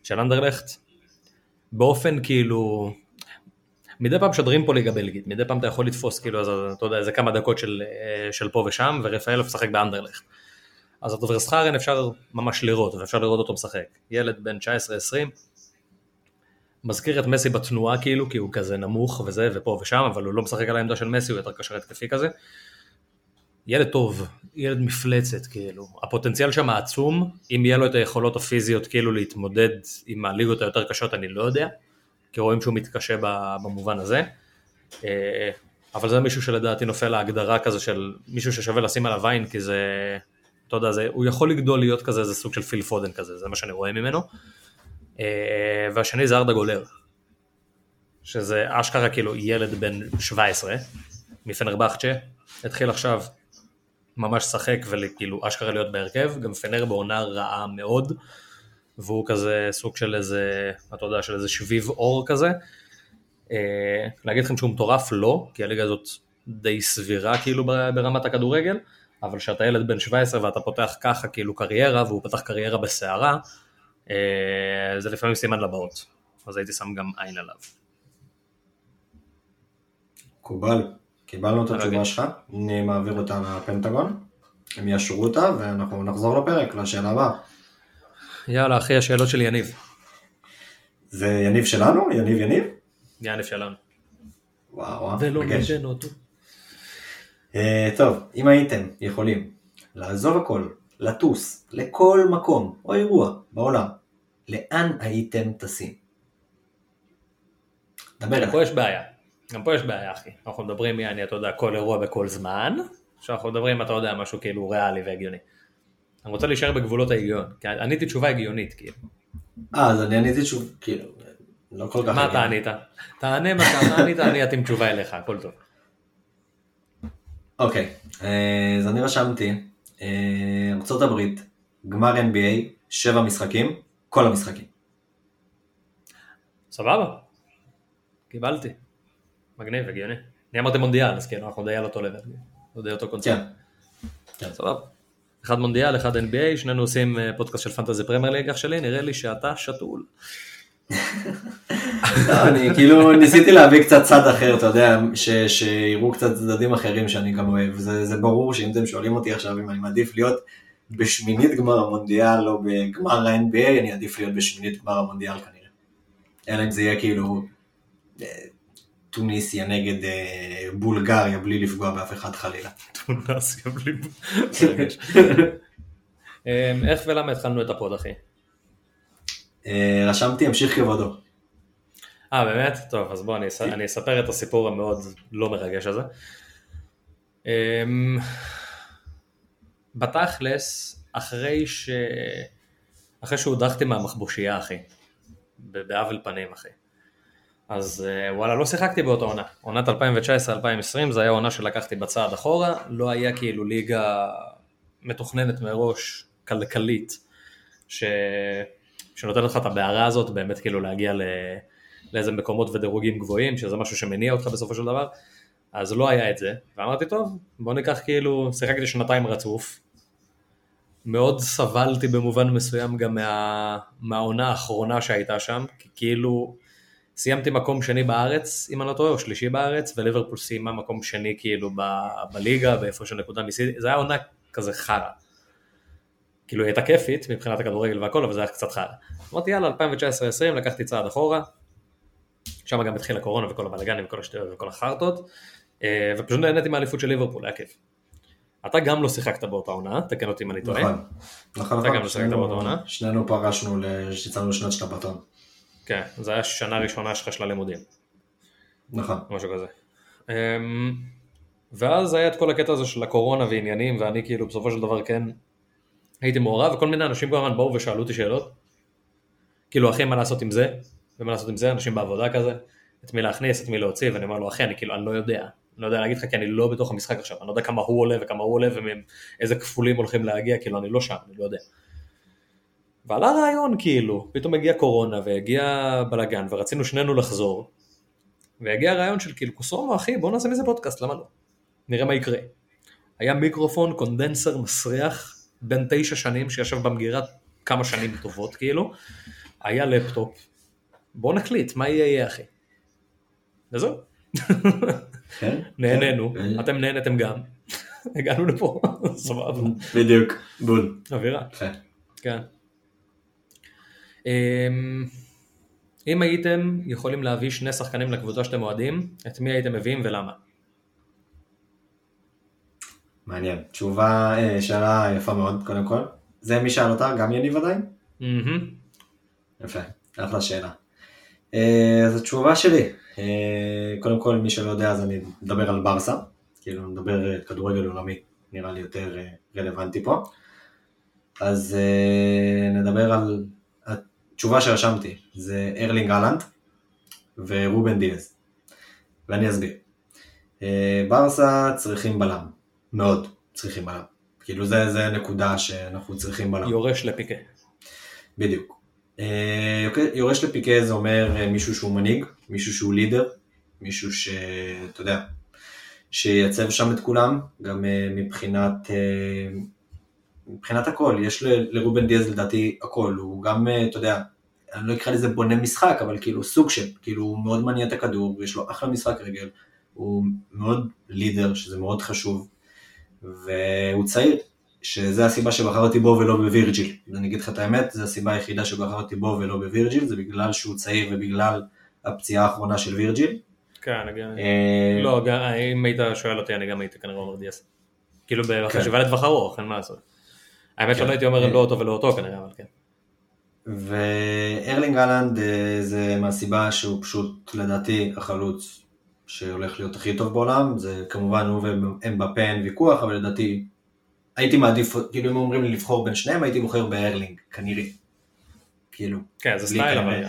של אנדרלכט, באופן כאילו, מדי פעם משדרים פה ליגה בלגית, מדי פעם אתה יכול לתפוס כאילו, אז אתה יודע, איזה כמה דקות של, אה, של פה ושם, ורפאלוב משחק באנדרלכט. אז את ורסחרן אפשר ממש לראות, ואפשר לראות אותו משחק. ילד בן 19-20, מזכיר את מסי בתנועה כאילו, כי הוא כזה נמוך וזה, ופה ושם, אבל הוא לא משחק על העמדה של מסי, הוא יותר קשר התקפי כזה. ילד טוב, ילד מפלצת, כאילו. הפוטנציאל שם עצום, אם יהיה לו את היכולות הפיזיות כאילו להתמודד עם הליגות היותר קשות, אני לא יודע, כי רואים שהוא מתקשה במובן הזה. אה, אבל זה מישהו שלדעתי נופל להגדרה כזה של מישהו ששווה לשים עליו עין, כי זה, אתה יודע, זה, הוא יכול לגדול להיות כזה, זה סוג של פיל פודן כזה, זה מה שאני רואה ממנו. אה, והשני זה ארדה גולר, שזה אשכרה כאילו ילד בן 17 מפנרבכצ'ה, התחיל עכשיו ממש לשחק וכאילו אשכרה להיות בהרכב, גם פנר בעונה רעה מאוד, והוא כזה סוג של איזה, אתה יודע, של איזה שביב אור כזה. אה, להגיד לכם שהוא מטורף לא, כי הליגה הזאת די סבירה כאילו ברמת הכדורגל, אבל כשאתה ילד בן 17 ואתה פותח ככה כאילו קריירה, והוא פתח קריירה בסערה, אה, זה לפעמים סימן לבאות, אז הייתי שם גם עין עליו. מקובל. קיבלנו את התשובה שלך, אני מעביר אותה לפנטגון, הם יאשרו אותה ואנחנו נחזור לפרק, לשאלה הבאה. יאללה אחי, השאלות של יניב. זה יניב שלנו? יניב יניב? יניב שלנו. וואו וואו, ולא ניתן אותו. Uh, טוב, אם הייתם יכולים לעזוב הכל, לטוס לכל מקום או אירוע בעולם, לאן הייתם טסים? דבר אליי. פה יש בעיה. גם פה יש בעיה אחי, אנחנו מדברים יעני אתה יודע כל אירוע בכל זמן, שאנחנו מדברים אתה יודע משהו כאילו ריאלי והגיוני. אני רוצה להישאר בגבולות ההיגיון, כי עניתי תשובה הגיונית כאילו. אה אז אני עניתי תשובה, כאילו, לא כל כך... מה אתה ענית? תענה מה אתה ענית, אני אתאים תשובה אליך, הכל טוב. אוקיי, אז אני רשמתי, אה, ארה"ב, גמר NBA, שבע משחקים, כל המשחקים. סבבה, קיבלתי. מגניב, הגיוני. אני אמרתי מונדיאל, אז כאילו אנחנו די על אותו לא די אותו קונספט. כן. סבבה. אחד מונדיאל, אחד NBA, שנינו עושים אה, פודקאסט של פנטזי פרמייר ליג אח שלי, נראה לי שאתה שתול. אני כאילו ניסיתי להביא קצת צד אחר, אתה יודע, שיראו קצת צדדים אחרים שאני גם אוהב. זה, זה ברור שאם אתם שואלים אותי עכשיו אם אני מעדיף להיות בשמינית גמר המונדיאל או בגמר ה-NBA, אני עדיף להיות בשמינית גמר המונדיאל כנראה. אלא אם זה יהיה כאילו אה, טוניסיה נגד אה, בולגריה בלי לפגוע באף אחד חלילה. טוניסיה בלי... אמ, איך ולמה התחלנו את הפוד אחי? אה, רשמתי המשיך כבודו. אה באמת? טוב אז בוא אני, אני אספר את הסיפור המאוד לא מרגש הזה. אמ, בתכלס אחרי ש... אחרי שהודחתי מהמחבושייה אחי, בעוול פנים אחי. אז אה, וואלה, לא שיחקתי באותה עונה. עונת 2019-2020 זה היה עונה שלקחתי בצעד אחורה, לא היה כאילו ליגה מתוכננת מראש, כלכלית, ש... שנותנת לך את הבערה הזאת באמת כאילו להגיע ל... לאיזה מקומות ודירוגים גבוהים, שזה משהו שמניע אותך בסופו של דבר, אז לא היה את זה, ואמרתי טוב, בוא ניקח כאילו, שיחקתי שנתיים רצוף, מאוד סבלתי במובן מסוים גם מה... מהעונה האחרונה שהייתה שם, כי כאילו סיימתי מקום שני בארץ, אם אני לא טועה, או שלישי בארץ, וליברפול סיימה מקום שני כאילו ב- בליגה, באיפה שנקודה מסידי, זה היה עונה כזה חרא. כאילו היא הייתה כיפית מבחינת הכדורגל והכל, אבל זה היה קצת חרא. אמרתי יאללה, 2019-2020, לקחתי צעד אחורה, שם גם התחיל הקורונה וכל הבלאגנים וכל השטויות וכל החרטות, אה, ופשוט נהניתי מהאליפות של ליברפול, היה כיף. אתה גם לא שיחקת באותה עונה, תקן אותי אם אני טועה. נכון, נכון, אתה נכון. גם לא שיחקת באותה עונה. שנינו פרשנו, יצאנו לשנת שבתון. כן, זה היה שנה ראשונה שלך של הלימודים. נכון. משהו כזה. אמ, ואז היה את כל הקטע הזה של הקורונה ועניינים, ואני כאילו בסופו של דבר כן הייתי מעורב, וכל מיני אנשים כל הזמן באו ושאלו אותי שאלות. כאילו אחי מה לעשות עם זה, ומה לעשות עם זה, אנשים בעבודה כזה, את מי להכניס, את מי להוציא, ואני אומר לו אחי אני כאילו אני לא יודע, אני לא יודע להגיד לך כי אני לא בתוך המשחק עכשיו, אני לא יודע כמה הוא עולה וכמה הוא עולה ואיזה כפולים הולכים להגיע, כאילו אני לא שם, אני לא יודע. ועלה רעיון כאילו, פתאום הגיע קורונה והגיע בלאגן ורצינו שנינו לחזור, והגיע רעיון של כאילו כוסאומו אחי בוא נעשה מזה פודקאסט למה לא? נראה מה יקרה. היה מיקרופון condenser מסריח בן תשע שנים שישב במגירה כמה שנים טובות כאילו, היה לפטופ, בוא נקליט מה יהיה יהיה אחי. וזהו. כן? נהנינו, כן. אתם נהנתם גם, הגענו לפה, סבבה, בדיוק, בול. אווירה. יפה. כן. אמ, אם הייתם יכולים להביא שני שחקנים לקבוצה שאתם אוהדים, את מי הייתם מביאים ולמה? מעניין. תשובה, אה, שאלה יפה מאוד, קודם כל. זה מי שאל אותה? גם יניב עדיין? מהמם. יפה, אחלה שאלה. אה, אז התשובה שלי, אה, קודם כל מי שלא יודע אז אני מדבר על ברסה, כאילו נדבר כדורגל עולמי, נראה לי יותר רלוונטי פה. אז נדבר על התשובה שרשמתי, זה ארלינג אהלנד ורובן דיאז, ואני אסביר. אה, ברסה צריכים בלם, מאוד צריכים בלם. כאילו זה, זה נקודה שאנחנו צריכים בלם. יורש לפיקה. בדיוק. אה, יורש לפיקה זה אומר אה, מישהו שהוא מנהיג, מישהו שהוא לידר, מישהו שאתה יודע, שייצב שם את כולם, גם מבחינת, מבחינת הכל, יש לרובן דיאז לדעתי הכל, הוא גם, אתה יודע, אני לא אקרא לזה בונה משחק, אבל כאילו סוג של, כאילו הוא מאוד מניע את הכדור, יש לו אחלה משחק רגל, הוא מאוד לידר, שזה מאוד חשוב, והוא צעיר, שזה הסיבה שבחרתי בו ולא בווירג'יל. אני אגיד לך את האמת, זו הסיבה היחידה שבחרתי בו ולא בווירג'יל, זה בגלל שהוא צעיר ובגלל הפציעה האחרונה של וירג'יל. כן, אה, לא, אם היית שואל אותי אני גם הייתי כנראה אומר דיאס. כאילו בחשיבה לטווח ארוך, אין מה לעשות. האמת כן. שלא הייתי אומר אה. לא אותו ולא אותו כנראה, אבל כן. וארלינג אהלנד אה, זה מהסיבה שהוא פשוט לדעתי החלוץ שהולך להיות הכי טוב בעולם, זה כמובן הוא ואמבפה אין ויכוח, אבל לדעתי הייתי מעדיף, כאילו אם אומרים לי לבחור בין שניהם הייתי בוחר בארלינג, כנראה. כאילו. כן, זה סטייל. אבל...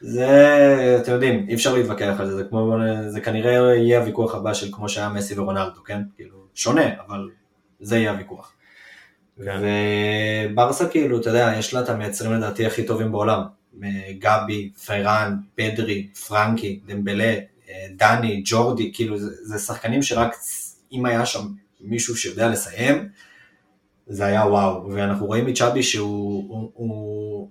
זה, אתם יודעים, אי אפשר להתווכח על זה, זה כמו, זה כנראה יהיה הוויכוח הבא של כמו שהיה מסי ורונלדו, כן? כאילו, שונה, אבל זה יהיה הוויכוח. כן. וברסה כאילו, אתה יודע, יש לה את המייצרים לדעתי הכי טובים בעולם. גבי, פיירן, פדרי, פרנקי, דמבלה, אה, דני, ג'ורדי, כאילו זה, זה שחקנים שרק אם היה שם מישהו שיודע לסיים, זה היה וואו. ואנחנו רואים מצ'אבי שהוא, הוא, הוא,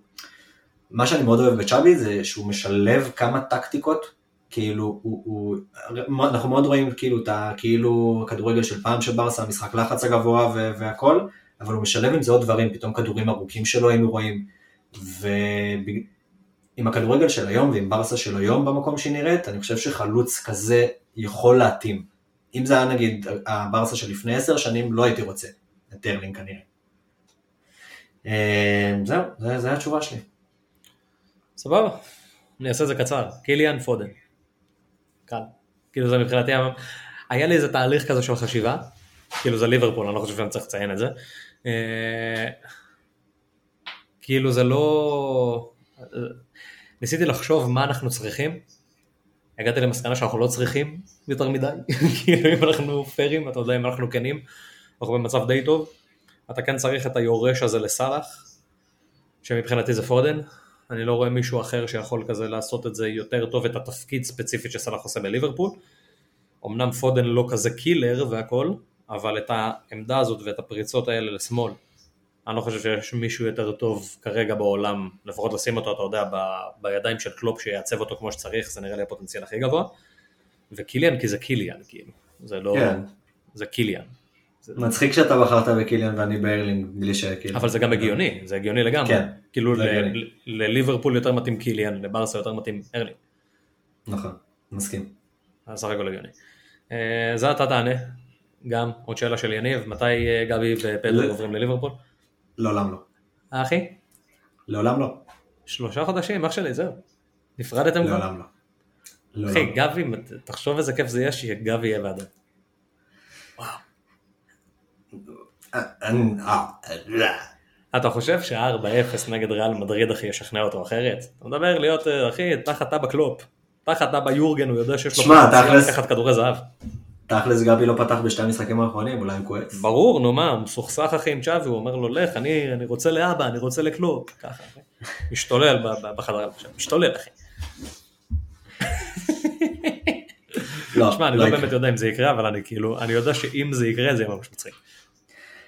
מה שאני מאוד אוהב בצ'אבי זה שהוא משלב כמה טקטיקות, כאילו, הוא, הוא, אנחנו מאוד רואים כאילו את ה- כאילו הכדורגל של פעם של ברסה, המשחק לחץ הגבוה והכל, אבל הוא משלב עם זה עוד דברים, פתאום כדורים ארוכים שלו היינו רואים, ועם הכדורגל של היום ועם ברסה של היום במקום שהיא נראית, אני חושב שחלוץ כזה יכול להתאים. אם זה היה נגיד הברסה של לפני עשר שנים, לא הייתי רוצה את ארלינג כנראה. אה, זהו, זה, זה התשובה שלי. סבבה, אני אעשה את זה קצר. קיליאן פודן. קל. כאילו זה מבחינתי, היה לי איזה תהליך כזה של חשיבה, כאילו זה ליברפול, אני לא חושב שאני צריך לציין את זה. אה, כאילו זה לא... ניסיתי לחשוב מה אנחנו צריכים, הגעתי למסקנה שאנחנו לא צריכים יותר מדי, כאילו אם אנחנו פיירים, אתה יודע אם אנחנו כנים, אנחנו במצב די טוב, אתה כן צריך את היורש הזה לסאלח, שמבחינתי זה פודן, אני לא רואה מישהו אחר שיכול כזה לעשות את זה יותר טוב, את התפקיד ספציפית שסאלח עושה בליברפול. אמנם פודן לא כזה killer והכל, אבל את העמדה הזאת ואת הפריצות האלה לשמאל, אני לא חושב שיש מישהו יותר טוב כרגע בעולם, לפחות לשים אותו, אתה יודע, ב- בידיים של קלופ שיעצב אותו כמו שצריך, זה נראה לי הפוטנציאל הכי גבוה. וקיליאן כי זה קיליאן, כאילו, זה לא... כן. זה קיליאן. מצחיק שאתה בחרת בקיליאן ואני בארלינג, בלי שכאילו... אבל זה גם הגיוני, זה הגיוני לגמרי. כן, כאילו הגיוני. לליברפול יותר מתאים קיליאן, לברסה יותר מתאים ארלינג. נכון, מסכים. אז סך הכל הגיוני. אה, זה אתה תענה, גם עוד שאלה של יניב, מתי אה, גבי ופדרי לא. עוברים לליברפול? לעולם לא. אה, אחי? לעולם לא. שלושה חודשים, אח שלי, זהו. נפרדתם כבר? לעולם לא. אחי, לא. גבי, תחשוב איזה כיף זה יהיה שגבי יהיה באדם. אה, לא. אתה חושב שה-4-0 נגד ריאל מדריד אחי ישכנע אותו אחרת? אתה מדבר להיות אה, אחי תחת אבא קלופ, תחת אבא יורגן הוא יודע שיש לו שמע, תכלס- לקחת כדורי זהב. תכלס גבי לא פתח בשתי המשחקים האחרונים, אולי הוא כועס. ברור נו מה, הוא מסוכסך אחי עם צ'אבי, הוא אומר לו לך אני, אני רוצה לאבא, אני רוצה לקלופ, ככה. משתולל בחדר הלבשה, משתולל אחי. לא, תשמע אני לא. באמת יודע אם זה יקרה אבל אני כאילו, אני יודע שאם זה יקרה זה יהיה ממש מצחיק.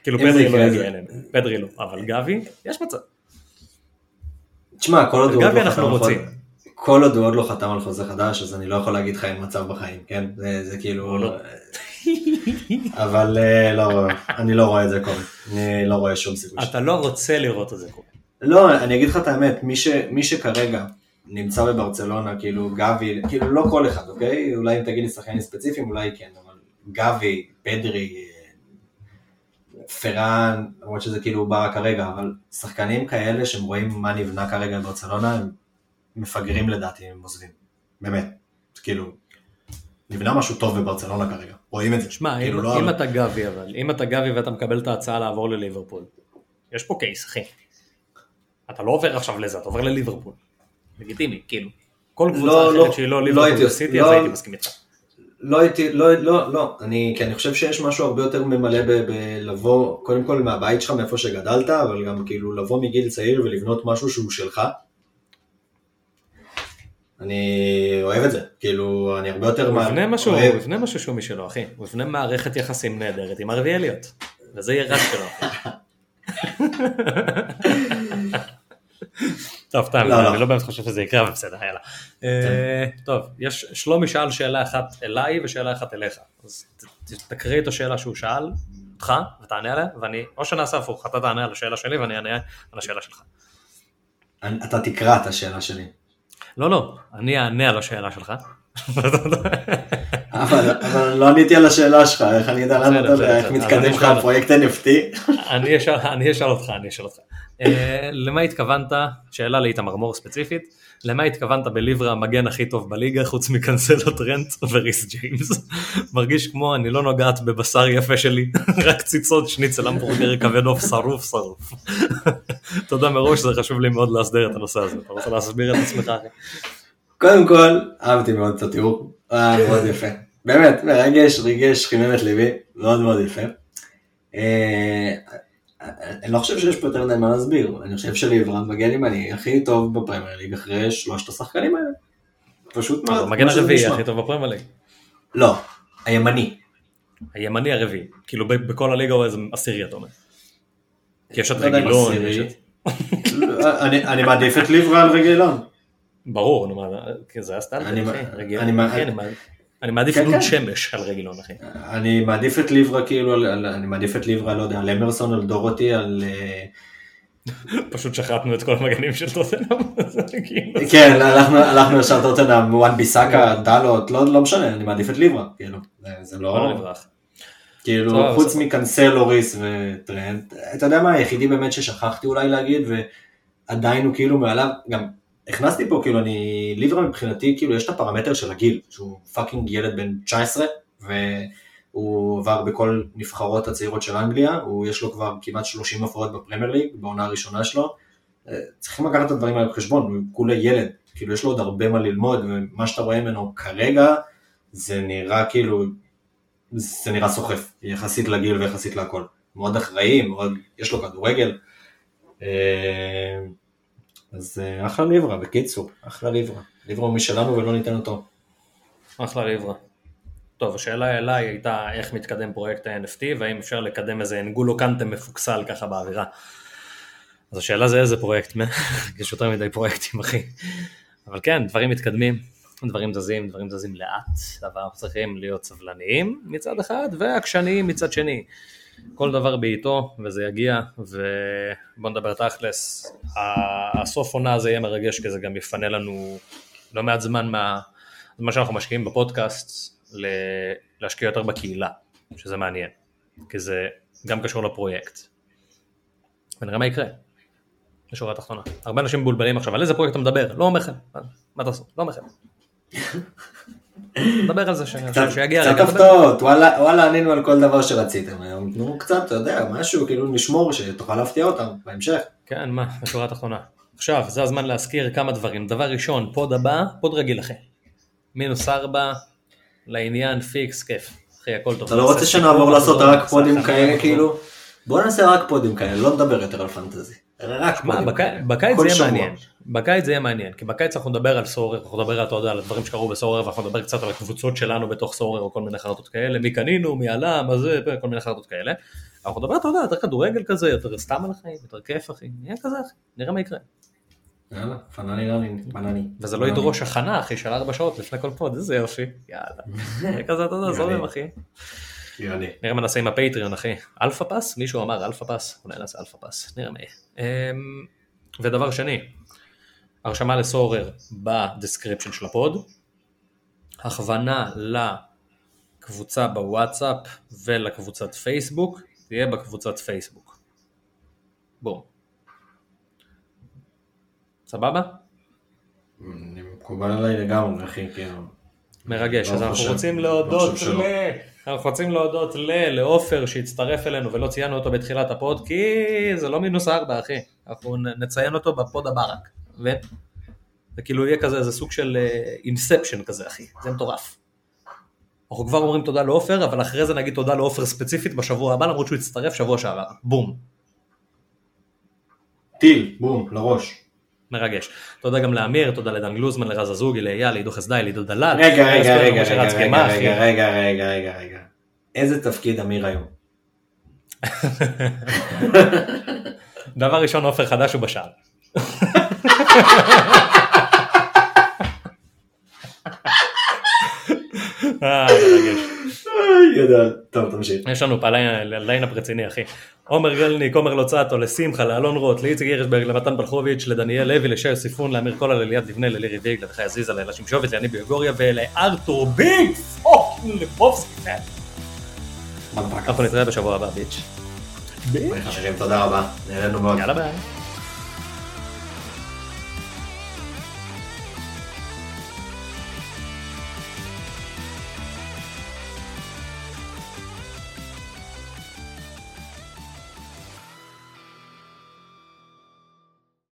כאילו פדרי לא יגיע אלינו, פדרי לא, אבל גבי, יש מצב. תשמע, כל עוד הוא גבי אנחנו רוצים. כל עוד הוא עוד לא חתם על חוזה חדש, אז אני לא יכול להגיד לך אין מצב בחיים, כן? זה זה כאילו... לא. אבל אה, לא, אני לא רואה את זה קורה. אני לא רואה שום סיכוי. אתה לא רוצה לראות את זה קורה. לא, אני אגיד לך את האמת, מי, ש, מי שכרגע נמצא בברצלונה, כאילו גבי, כאילו לא כל אחד, אוקיי? אולי אם תגיד לי שחקנים ספציפיים, אולי כן, אבל גבי, פדרי, פראן, למרות שזה כאילו בא כרגע, אבל שחקנים כאלה שהם רואים מה נבנה כרגע בברצלונה, הם מפגרים לדעתי אם הם עוזבים. באמת. כאילו, נבנה משהו טוב בברצלונה כרגע. רואים את זה. שמע, כאילו, אם, לא- אם אתה גבי אבל, אם אתה גבי ואתה מקבל את ההצעה לעבור לליברפול, יש פה קייס אחי. אתה לא עובר עכשיו לזה, אתה עובר לליברפול. לגיטימי, כאילו. כל קבוצה לא, אחרת לא, שהיא לא לא ליברפול הייתי- וסיטי, לא- אז הייתי מסכים איתך. לא הייתי, לא, לא, לא, אני, כי אני חושב שיש משהו הרבה יותר ממלא בלבוא, קודם כל מהבית שלך, מאיפה שגדלת, אבל גם כאילו לבוא מגיל צעיר ולבנות משהו שהוא שלך. אני אוהב את זה, כאילו, אני הרבה יותר... הוא מה- יבנה משהו, הוא יבנה משהו שהוא משלו, אחי. הוא יבנה מערכת יחסים נהדרת עם ערבי אליוט. וזה יהיה רק שלו, אחי. טוב, סתם, לא, לא. אני לא באמת חושב שזה יקרה, אבל בסדר, יאללה. אה, טוב, יש, שלומי שאל שאלה אחת אליי ושאלה אחת אליך. אז תקריא את השאלה שהוא שאל, אותך, ותענה עליה, ואני, או שנעשה הפוך, אתה תענה על השאלה שלי ואני אענה על השאלה שלך. אתה תקרא את השאלה שלי. לא, לא, אני אענה על השאלה שלך. אבל לא עניתי על השאלה שלך, איך אני יודע לענות עליה, איך מתקדם לך הפרויקט NFT? אני אשאל, אני אשאל אותך, אני אשאל אותך. אה, למה התכוונת, שאלה לאיתמר מור ספציפית, למה התכוונת בליברה המגן הכי טוב בליגה חוץ מקנסלו טרנט וריס ג'יימס? מרגיש כמו אני לא נוגעת בבשר יפה שלי, רק ציצות שניצל המבורגר כבד עוף שרוף שרוף. תודה מראש, זה חשוב לי מאוד להסדר את הנושא הזה. אתה רוצה להסביר את עצמך? קודם כל, אהבתי מאוד את התיאור, היה מאוד יפה. באמת, מרגש, ריגש, חימם את ליבי, מאוד מאוד יפה. אה, אני לא חושב שיש פה יותר מה להסביר, אני חושב שליברם מגן ימני הכי טוב בפרמייר ליג אחרי שלושת השחקנים האלה. פשוט מאוד. המגן כמו שזה הרביעי. הכי טוב בפרמייר ליג. לא, הימני. הימני הרביעי. כאילו בכל הליגה הוא איזה עשירי אתה אומר. כי יש את לא רגילון, את... אני מעדיף את ליברה על רגלון. ברור, נו מה, כי זה הסטנדרט, אני- מעדיף- כן, לוד כן. שמש על רגילון, אחי. אני מעדיף את ליברה כאילו, אני מעדיף את ליברה, לא יודע, על אמרסון, על דורותי, על... אה, פשוט שחטנו את כל המגנים של טוטנאם, כאילו- כן, הלכנו, ישר טוטנאם, וואן ביסאקה, דלות, לא, לא משנה, אני מעדיף את ליברה, כאילו, זה, לא. כאילו, חוץ. מקנסלו, ריס וטרנט, אתה יודע מה, היחידי באמת ששכחתי אולי להגיד, ועדיין הוא כאילו מעליו, גם הכנסתי פה, כאילו, אני, ליברה מבחינתי, כאילו, יש את הפרמטר של הגיל, שהוא fucking ילד בן 19, והוא עבר בכל נבחרות הצעירות של אנגליה, הוא, יש לו כבר כמעט 30 הופעות בפרמייר ליג, בעונה הראשונה שלו, אה, צריכים לקחת את הדברים האלה בחשבון, הוא כולה ילד, כאילו יש לו עוד הרבה מה ללמוד, ומה שאתה רואה ממנו כרגע, זה נראה כאילו, זה נראה סוחף, יחסית לגיל ויחסית להכל. מאוד אחראי, מאוד, יש לו כדורגל. אז אה, אחלה ליברה, בקיצור, אחלה ליברה. ליברה הוא משלנו ולא ניתן אותו. אחלה ליברה. טוב, השאלה אליי הייתה איך מתקדם פרויקט ה-NFT והאם אפשר לקדם איזה אנגולו קנטה מפוקסל ככה באווירה. אז השאלה זה איזה פרויקט, יש יותר מדי פרויקטים אחי. אבל כן, דברים מתקדמים, דברים זזים, דברים זזים לאט, אבל אנחנו צריכים להיות סבלניים מצד אחד ועקשניים מצד שני. כל דבר בעיתו וזה יגיע ובוא נדבר תכלס, הסוף עונה הזה יהיה מרגש כי זה גם יפנה לנו לא מעט זמן מה... מה שאנחנו משקיעים בפודקאסט להשקיע יותר בקהילה, שזה מעניין, כי זה גם קשור לפרויקט. ונראה מה יקרה. בשורה התחתונה. הרבה אנשים מבולבלים עכשיו, על איזה פרויקט אתה מדבר? לא אומר לכם. מה תעשו? לא אומר לכם. נדבר על זה ש- קצת שיגיע קצת רגע. נדבר. הפתעות, וואלה ענינו על כל דבר שרציתם היום. תנו קצת, אתה יודע, משהו, כאילו נשמור שתוכל להפתיע אותם בהמשך. כן, מה, בשורה התחתונה. עכשיו, זה הזמן להזכיר כמה דברים. דבר ראשון, pod הבא, pod רגיל אחי. מינוס ארבע, לעניין, פיקס, כיף. אחי, הכל טוב. אתה לא רוצה שנעבור לעשות רק פודים כאלה. כאילו? בוא נעשה רק פודים כאלה, לא נדבר יותר על fantasy. רק. בקיץ זה יהיה. מעניין, בקיץ זה יהיה מעניין, כי בקיץ אנחנו נדבר על Sorare, אנחנו נדבר אתה יודע, על הדברים שקרו ב Sorare, ואנחנו נדבר קצת על הקבוצות שלנו בתוך Sorare, או כל מיני חרטות כאלה, מי קנינו, מי עלה, מה זה, כל מיני חרטות כאלה. אנחנו נדבר, אתה יודע, יותר כדורגל כזה, יותר סתם על החיים, יותר כיף אחי, נהיה כזה אחי, נראה מה יקרה. יאללה, פנני רני, בנני. וזה לא ידרוש הכנה אחי של ארבע שעות לפני כל pod, איזה יופי, יאללה. כזה, אתה יודע, זורם אחי. יאללה. נראה מה נעשה עם ה Patreon אחי. alpha pass? מישהו אמר alpha pass? אולי נעשה alpha pass, נראה מה יהיה. אמ, ודבר שני, הרשמה לסורר ב description של הפוד, הכוונה לקבוצה בוואטסאפ ולקבוצת פייסבוק, תהיה בקבוצת פייסבוק. בום. סבבה? מקובל עליי לגמרי, אחי, כאילו. מרגש, אז אנחנו רוצים להודות. ל... אנחנו רוצים להודות ל... לעופר שהצטרף אלינו ולא ציינו אותו בתחילת הפוד, כי זה לא מינוס ארבע, אחי. אנחנו נציין אותו בפוד הבא רק. ו... זה כאילו יהיה כזה, זה סוג של inception כזה, אחי. זה מטורף. אנחנו כבר אומרים תודה לעופר, אבל אחרי זה נגיד תודה לעופר ספציפית בשבוע הבא, למרות שהוא הצטרף שבוע שעבר. בום. טיל, בום, לראש. מרגש. תודה גם לאמיר, תודה לדן גלוזמן, לרז הזוגי, לאייל, לעידו חסדאי, לעידו דלל. רגע, רגע, רגע. רגע, רגע, רגע, רגע, רגע. איזה תפקיד אמיר היום? דבר ראשון עופר חדש הוא בשער. אה, מרגש. גדול. טוב, תמשיך. יש לנו פה line-up רציני אחי. עומר גלניק, עומר לוצאטו, לשמחה, לאלון רוט, לאיציק הירשברג, למתן בלחוביץ', לדניאל לוי, לשי סיפון, לאמיר קולה, לליאת לבנה, ללירי ויג, לחי עזיזה, לאלה שמשובת, ליאני ביוגוריה ולארתור ביג פוקינג לבובסקי. אנחנו נתראה בשבוע הבא ביץ'. חברים, תודה רבה. נהנינו מאוד. יאללה ביי.